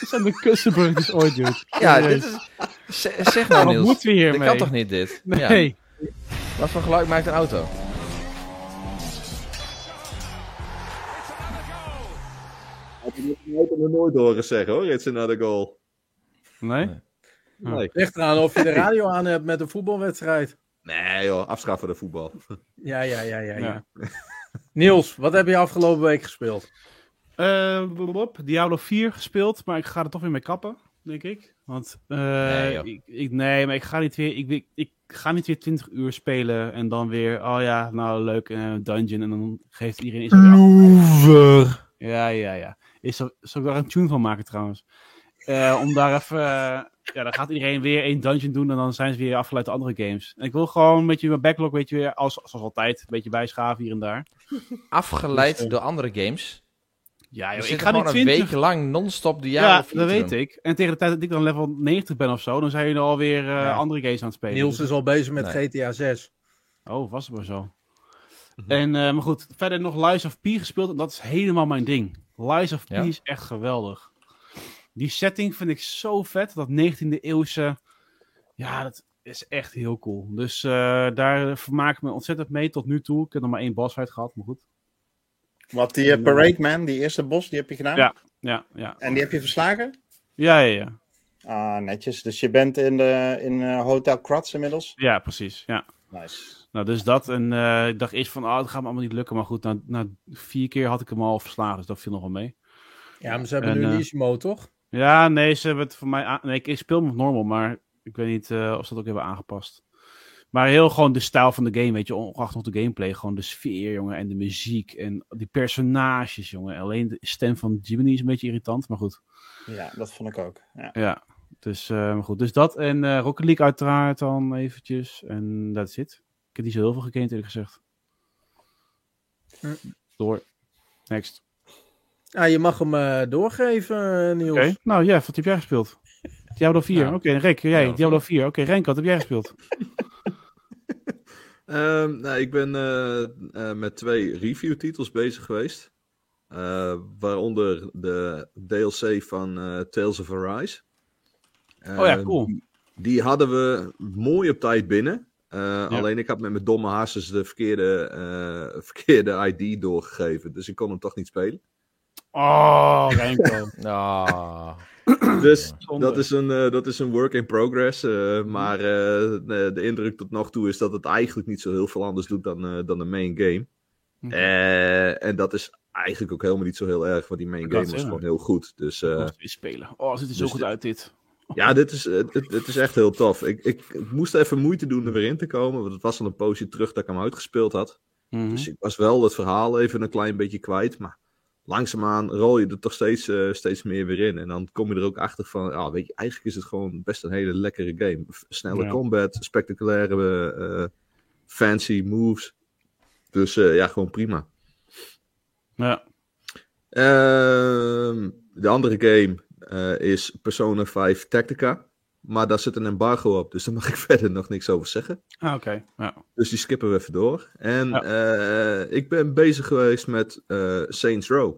Dat zijn de kussenburgers ooit, dude. Ja, dit is... Zeg, zeg nou, Wat Niels. moeten we hiermee? kan toch niet, dit? Ja. Nee. Wat voor geluid maakt een auto? Ik heb het nog nooit horen zeggen hoor, it's another goal. Nee? Nee, Ligt eraan of je de radio aan hebt met een voetbalwedstrijd. nee joh, afschaffen de voetbal. Ja, ja, ja, ja. ja. Ja. Niels, wat heb je afgelopen week gespeeld? Eh, blablabla. Diablo 4 gespeeld, maar ik ga er toch weer mee kappen, denk ik. Want eh, Nee, ik, ik, nee, maar ik ga niet weer. Ik, ik, ik ga niet weer 20 uur spelen en dan weer. Oh ja, nou leuk, eh, dungeon en dan geeft iedereen. Is er Ja, ja, ja. Is zal ik daar een tune van maken trouwens? Eh, om daar even. ja, dan gaat iedereen weer één dungeon doen en dan zijn ze weer afgeleid door andere games. En ik wil gewoon een beetje mijn backlog, weet je weer, als, zoals altijd, een beetje bijschaven hier en daar. Afgeleid Dus, door andere games. Ja, joh, ik ga gewoon een 20 week lang non-stop de jaren Ja, dat weet ik. En tegen de tijd dat ik dan level 90 ben of zo, dan zijn jullie alweer eh Ja. andere games aan het spelen. Niels is al bezig met Nee. GTA 6. Oh, was het maar zo. En, eh, maar goed, verder nog Lies of P gespeeld. En dat is helemaal mijn ding. Lies of P Ja? is echt geweldig. Die setting vind ik zo vet. Dat 19e eeuwse. Ja, dat is echt heel cool. Dus eh, daar vermaak ik me ontzettend mee tot nu toe. Ik heb nog maar één boss fight gehad, maar goed. Wat die eh, Parade Man, die eerste bos, die heb je gedaan? Ja. Ja, ja. En die heb je verslagen? Ja, ja, ja. Ah, netjes. Dus je bent in, de, in eh, Hotel Kratz inmiddels? Ja, precies. Ja. Nice. Nou, dus dat. En eh, ik dacht eerst van, oh, het gaat me allemaal niet lukken. Maar goed, na, na vier keer had ik hem al verslagen. Dus dat viel nog wel mee. Ja, maar ze hebben En, nu eh, een easy mode, toch? Ja, nee, ze hebben het voor mij. Nee, ik speel hem nog normal, maar ik weet niet eh, of ze dat ook hebben aangepast. Maar heel gewoon de stijl van de game, weet je, ongeacht nog de gameplay. Gewoon de sfeer, jongen, en de muziek en die personages, jongen. Alleen de stem van Jiminy is een beetje irritant, maar goed. Ja, dat vond ik ook. Ja. Ja, dus, eh, goed. Dus dat en eh, Rocket League uiteraard dan eventjes. En dat is het. Ik heb niet zo heel veel gekend, eerlijk gezegd. Hm. Door. Next. Ja, je mag hem eh, doorgeven, Niels. Oké, nou Jeff, wat heb jij gespeeld? <laughs> Diablo 4. Nou, Oké, Rick, jij. Diablo Diablo 4. Oké, Renk, wat heb jij gespeeld? <laughs> Ehm, nou, ik ben eh, eh, met twee review-titels bezig geweest. Eh, waaronder de DLC van eh, Tales of Arise. Oh ja, Eh, cool. Die, die hadden we mooi op tijd binnen. Eh, Alleen ik had met mijn domme hasses de verkeerde, eh, <laughs> verkeerde ID doorgegeven. Dus ik kon hem toch niet spelen. Oh, Renko. <laughs> Ah. <clears throat> Dus Zonde. dat is, een, eh, dat is een work in progress. eh, maar eh, de, indruk tot nog toe is dat het eigenlijk niet zo heel veel anders doet dan, dan de main game. Mhm. En dat is eigenlijk ook helemaal niet zo heel erg, want die main game was gewoon heel goed. Dus weer spelen. Oh, ziet er zo dus goed dit- uit dit. ja, dit is, het, is echt heel tof. Ik, ik, ik moest even moeite doen er weer in te komen, want het was al een poosje terug dat ik hem uitgespeeld had. Mhm. Dus ik was wel het verhaal even een klein beetje kwijt. Maar langzaamaan rol je er toch steeds, eh, steeds meer weer in. En dan kom je er ook achter van, ah, weet je, eigenlijk is het gewoon best een hele lekkere game. Snelle Ja. combat, spectaculaire, eh, fancy moves. Dus eh, ja, gewoon prima. Ja. Ehm, de andere game is Persona 5 Tactica. Maar daar zit een embargo op, dus daar mag ik <laughs> verder nog niks over zeggen. Ah, oké. Ja. Dus die skippen we even door. En Ja. eh, ik ben bezig geweest met eh, Saints Row.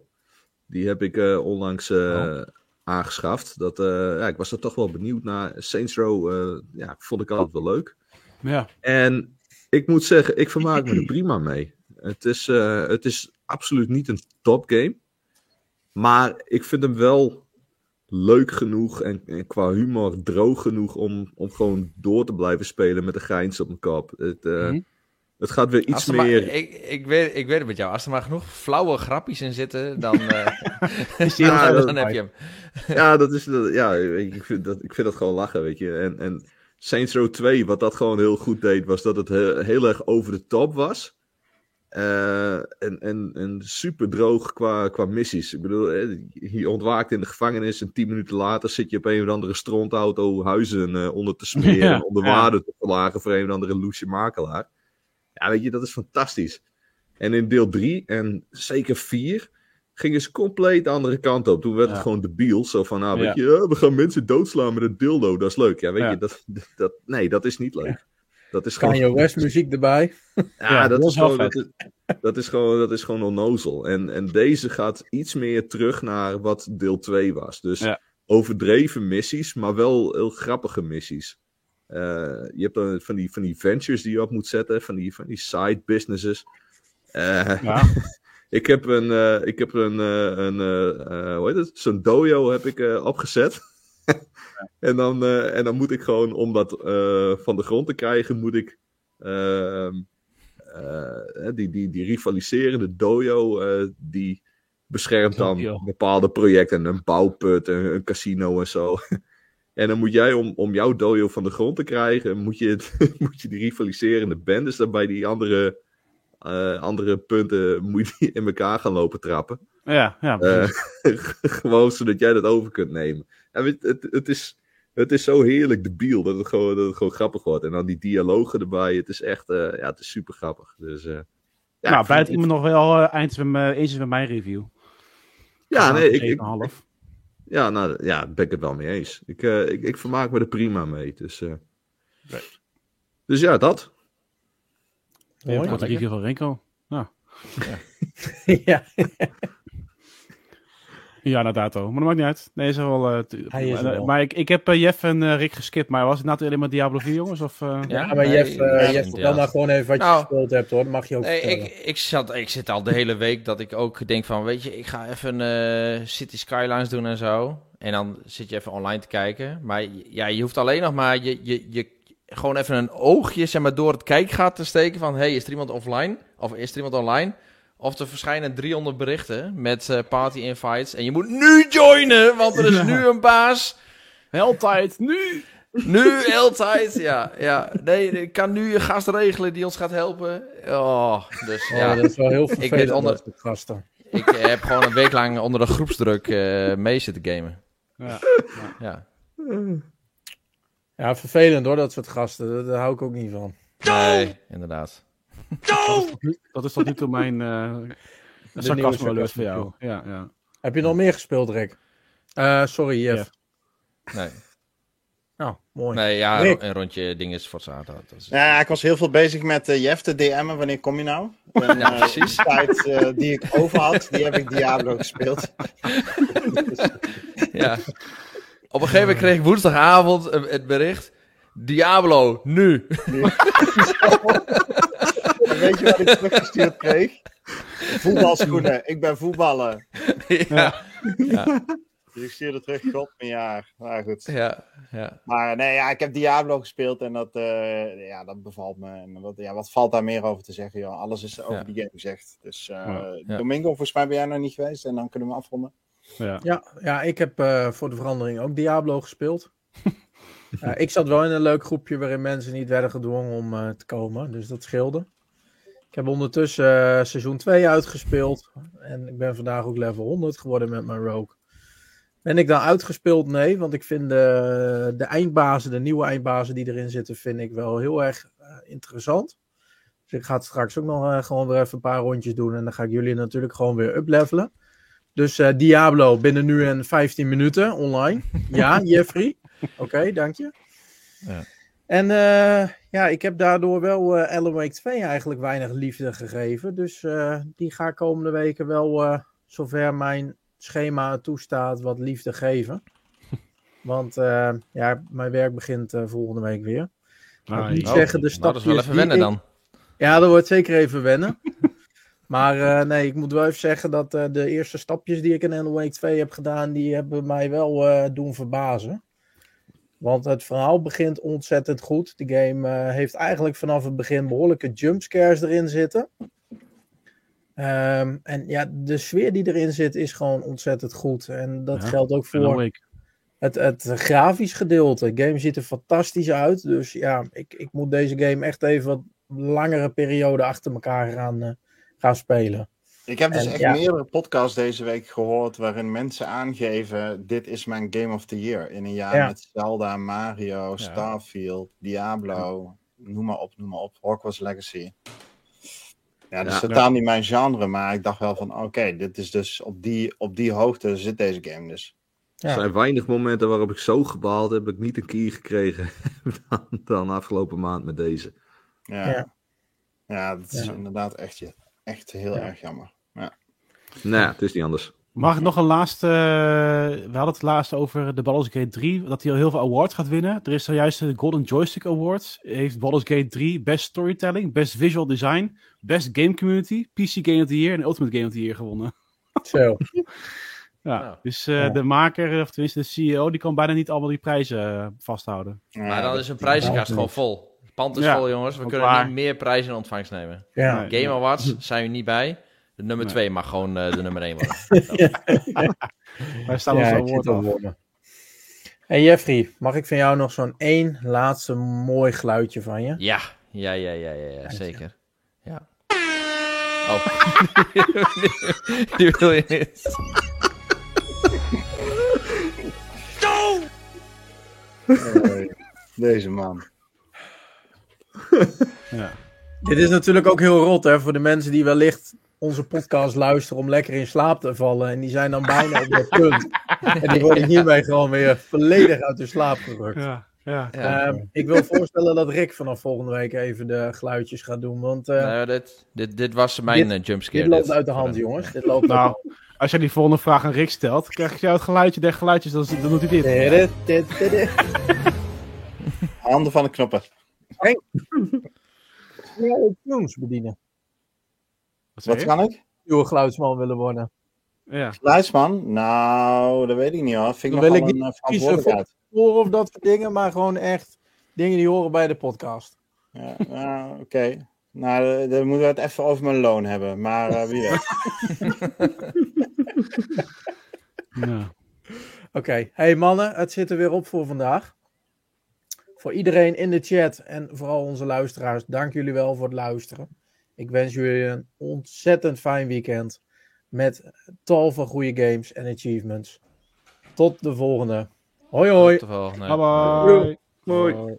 Die heb ik eh, onlangs eh, aangeschaft. Dat, ja, ik was er toch wel benieuwd naar. Saints Row ja, vond ik altijd wel leuk. Ja. En ik moet zeggen, ik vermaak me er prima mee. Het is, het is absoluut niet een topgame. Maar ik vind hem wel leuk genoeg en, en qua humor droog genoeg om, om gewoon door te blijven spelen met een grijns op mijn kop. Het, eh, Mhm. het gaat weer iets maar- meer... ik, ik, weet, ik weet het met jou. Als er maar genoeg flauwe grapjes in zitten, dan, <laughs> eh, Ja, <laughs> dan, dat- heb je hem. <laughs> Ja, dat is, dat, ja ik, vind dat, ik vind dat gewoon lachen, weet je. En, en Saints Row 2, wat dat gewoon heel goed deed, was dat het he- heel erg over de top was. Eh, en, en, en super droog qua, qua missies. Ik bedoel, je ontwaakt in de gevangenis en tien minuten later zit je op een of andere strontauto huizen eh, onder te smeren <laughs> Ja, onder ja. waarde te verlagen voor een of andere loesje makelaar. Ja, weet je, dat is fantastisch. En in deel 3 en zeker 4 gingen ze compleet de andere kant op. Toen werd het gewoon debiel. Zo van, nou, weet je, we gaan mensen doodslaan met een dildo. Dat is leuk. Ja, weet je, dat, dat, nee, dat is niet leuk. Dat is Kanye gewoon... West muziek erbij. Ja, Ja, dat, dat is gewoon, dat, is, dat, is gewoon, dat is gewoon onnozel. En, en deze gaat iets meer terug naar wat deel 2 was. Dus Ja. overdreven missies, maar wel heel grappige missies. Eh, je hebt dan van die, van die ventures die je op moet zetten, van die, van die side businesses. Eh, Ja. <laughs> ik heb een, eh, ik heb een, eh, een hoe heet het? Zo'n dojo heb ik eh, opgezet. <laughs> en, dan, eh, en dan moet ik gewoon, om dat eh, van de grond te krijgen, moet ik ehm, eh, die, die, die rivaliserende dojo, die beschermt dan bepaalde projecten. Een bouwput, een, een casino en zo. <laughs> En dan moet jij, om, om jouw dojo van de grond te krijgen, moet je, het- <laughs> moet je die rivaliserende bendes dan bij die andere, andere punten moet je in elkaar gaan lopen trappen. Ja, ja, precies. <laughs> gewoon zodat jij dat over kunt nemen. En weet, het, het, is, het is zo heerlijk debiel dat het, gewoon, dat het gewoon grappig wordt. En dan die dialogen erbij. Het is echt, eh, ja, het is super grappig. Dus, eh, ja, nou, ik blij dat vind- iemand nog wel eind me- eens met mijn review. Ja, nee, ik, ik, 7,5. ja, nou, ja, daar ben ik het wel mee eens. Ik, eh, ik, ik vermaak me er prima mee. Dus, eh, dus ja, dat. Ja, Mooi. korte review van Renko. ja. <laughs> Ja, <laughs> inderdaad ook. Maar dat maakt niet uit. Nee, is er wel... eh, t- Hij is er maar wel. maar ik, ik heb eh, Jeff en eh, Rick geskipt. Maar was het nou alleen maar Diablo 4, jongens? Of, eh, Ja, maar nee, Jeff, eh, ja, Jeff vertel maar gewoon even wat je Nou, gespeeld hebt hoor. Dat mag je ook Nee, ik, ik, zat, ik zit al de hele week dat ik ook denk van, weet je, ik ga even eh, City Skylines doen en zo. En dan zit je even online te kijken. Maar ja, je hoeft alleen nog maar je, je, je, gewoon even een oogje zeg maar, door het kijkgat te steken van, hey, is er iemand offline? Of is er iemand online? Of er verschijnen 300 berichten met eh, party invites. En je moet nu joinen, want er is Ja. nu een baas. Heltijd, nu! Nu, altijd, ja. ja. Nee, ik kan nu een gast regelen die ons gaat helpen. Oh, dus Oh, ja. dat is wel heel weet vervelend onder- dat soort gasten. Ik eh, heb gewoon een week lang onder de groepsdruk eh mee zitten gamen. Ja. Ja. Ja, vervelend hoor, dat soort gasten. Daar, daar hou ik ook niet van. Nee, inderdaad. Dat is tot nu toe mijn uh, nieuwe sarcasme alert voor jou. Ja, ja. Heb je nog meer gespeeld, Rick? Eh, sorry, Jeff. Nee. Nou, <laughs> mooi. Nee, ja, Rick. een rondje dingen voor Zaterdag. Dat is Ja, ik was heel veel bezig met eh, Jeff te DM'en. Wanneer kom je nou? En, <laughs> Ja, precies. De tijd die ik over had, die heb ik Diablo gespeeld. <laughs> ja. Op een gegeven moment kreeg ik woensdagavond het bericht. Diablo, nu! Weet je wat ik teruggestuurd kreeg? <laughs> Voetbalschoenen. Ik ben voetballer. ja. Dus ik stuurde terug, god mijn jaar. Maar goed. Ja, ja. Maar nee, ja, ik heb Diablo gespeeld en dat, eh, ja, dat bevalt me. En wat, ja, wat valt daar meer over te zeggen? Joh? Alles is over Ja. die game gezegd. Dus eh, Ja. Ja. Domingo, volgens mij ben jij nog niet geweest en dan kunnen we afronden. Ja. Ja, ja ik heb eh, voor de verandering ook Diablo gespeeld. Ja, <laughs> ik zat wel in een leuk groepje waarin mensen niet werden gedwongen om eh, te komen. Dus dat scheelde. Ik heb ondertussen eh, seizoen 2 uitgespeeld. En ik ben vandaag ook level 100 geworden met mijn Rogue. Ben ik dan uitgespeeld? Nee, want ik vind de, de eindbazen, de nieuwe eindbazen die erin zitten, vind ik wel heel erg eh, interessant. Dus ik ga het straks ook nog eh, gewoon weer even een paar rondjes doen. En dan ga ik jullie natuurlijk gewoon weer uplevelen. Dus Diablo binnen nu en 15 minuten online. Ja, <laughs> Jeffrey. Oké, dank je. Ja. En eh, ja, ik heb daardoor wel eh Alan Wake 2 eigenlijk weinig liefde gegeven. Dus eh, die ga ik komende weken wel, zover mijn schema toestaat, wat liefde geven. <laughs> Want ja, mijn werk begint volgende week weer. Ah, moet niet ja. zeggen, de Nou, dat is wel stapjes even wennen ik- dan. Ja, dat wordt zeker even wennen. <laughs> maar nee, ik moet wel even zeggen dat de eerste stapjes die ik in Alan Wake 2 heb gedaan, die hebben mij wel doen verbazen. Want het verhaal begint ontzettend goed. De game eh, heeft eigenlijk vanaf het begin behoorlijke jumpscares erin zitten. Ehm, en ja, de sfeer die erin zit is gewoon ontzettend goed. En dat Ja, geldt ook voor het, het grafisch gedeelte. De game ziet er fantastisch uit. Dus ja, ik, ik moet deze game echt even wat langere periode achter elkaar gaan, eh, gaan spelen. Ik heb dus En, echt ja. meerdere podcasts deze week gehoord waarin mensen aangeven: dit is mijn Game of the Year. In een jaar Ja. met Zelda, Mario, Starfield, Diablo, noem maar op, noem maar op. Hogwarts Legacy. Ja, dat is Ja. totaal niet mijn genre, maar ik dacht wel van: oké, dit is dus op die, op die hoogte zit deze game dus. Ja. Er zijn weinig momenten waarop ik zo gebaald heb ik niet een key gekregen <laughs> dan, dan afgelopen maand met deze. Ja, Ja. ja. dat is Ja. inderdaad echt, je- echt heel Ja. erg jammer. Ja. Nou ja, het is niet anders. Mag ik nog een laatste... We hadden het laatst over de Baldur's Gate 3, dat hij al heel veel awards gaat winnen. Er is zojuist de Golden Joystick Awards. Heeft Baldur's Gate 3 Best Storytelling, Best Visual Design, Best Game Community, PC Game of the Year en Ultimate Game of the Year gewonnen. Zo. <laughs> Ja, Nou. dus eh, Ja. de maker, of tenminste de CEO, die kan bijna niet allemaal die prijzen eh, vasthouden. Maar dan is een prijzenkast gewoon vol. Het pand is Ja, vol, jongens. We kunnen waar. niet meer prijzen in ontvangst nemen. Ja. Nee. Game Awards zijn we niet bij. De nummer Nee. 2 mag gewoon eh, de nummer 1 worden. <laughs> <laughs> Wij staan Ja, ons voor me. Hey Jeffrey, mag ik van jou nog zo'n één laatste mooi geluidje van je? Ja, ja, ja, ja, ja, ja zeker. Ja. Oh. <laughs> Die wil je niet. Deze man. Ja. Dit is natuurlijk ook heel rot hè, voor de mensen die wellicht onze podcast luisteren om lekker in slaap te vallen. En die zijn dan bijna op dat punt. En die worden hiermee gewoon weer volledig uit de slaap gerukt. Ja, ja. Ja. Ehm, ik wil voorstellen dat Rick vanaf volgende week even de geluidjes gaat doen. Want eh, Nou, dit, dit, dit was mijn Dit- eh, jumpscare. dit loopt dit. uit de hand, jongens. Dit loopt Nou, uit de als jij die volgende vraag aan Rick stelt, krijg ik jou het geluidje der geluidjes, dan, dan doet hij dit. Dit, dit. Handen van de knoppen. Ja, de tunes bedienen. Wat kan ik? Nieuwe geluidsman willen worden. Ja. Nou, dat weet ik niet hoor. Vind ik Dan wil ik een niet eh, verantwoordelijkheid. Horen of dat soort dingen, maar gewoon echt dingen die horen bij de podcast. Ja, ja, oké. Nou, eh, dan moeten we het even over mijn loon hebben. Maar eh, wie weet. <laughs> Ja. Oké, hey mannen, het zit er weer op voor vandaag. Voor iedereen in de chat en vooral onze luisteraars, dank jullie wel voor het luisteren. Ik wens jullie een ontzettend fijn weekend met tal van goede games en achievements. Tot de volgende. Hoi hoi. Tot de volgende. Bye bye. Hoi.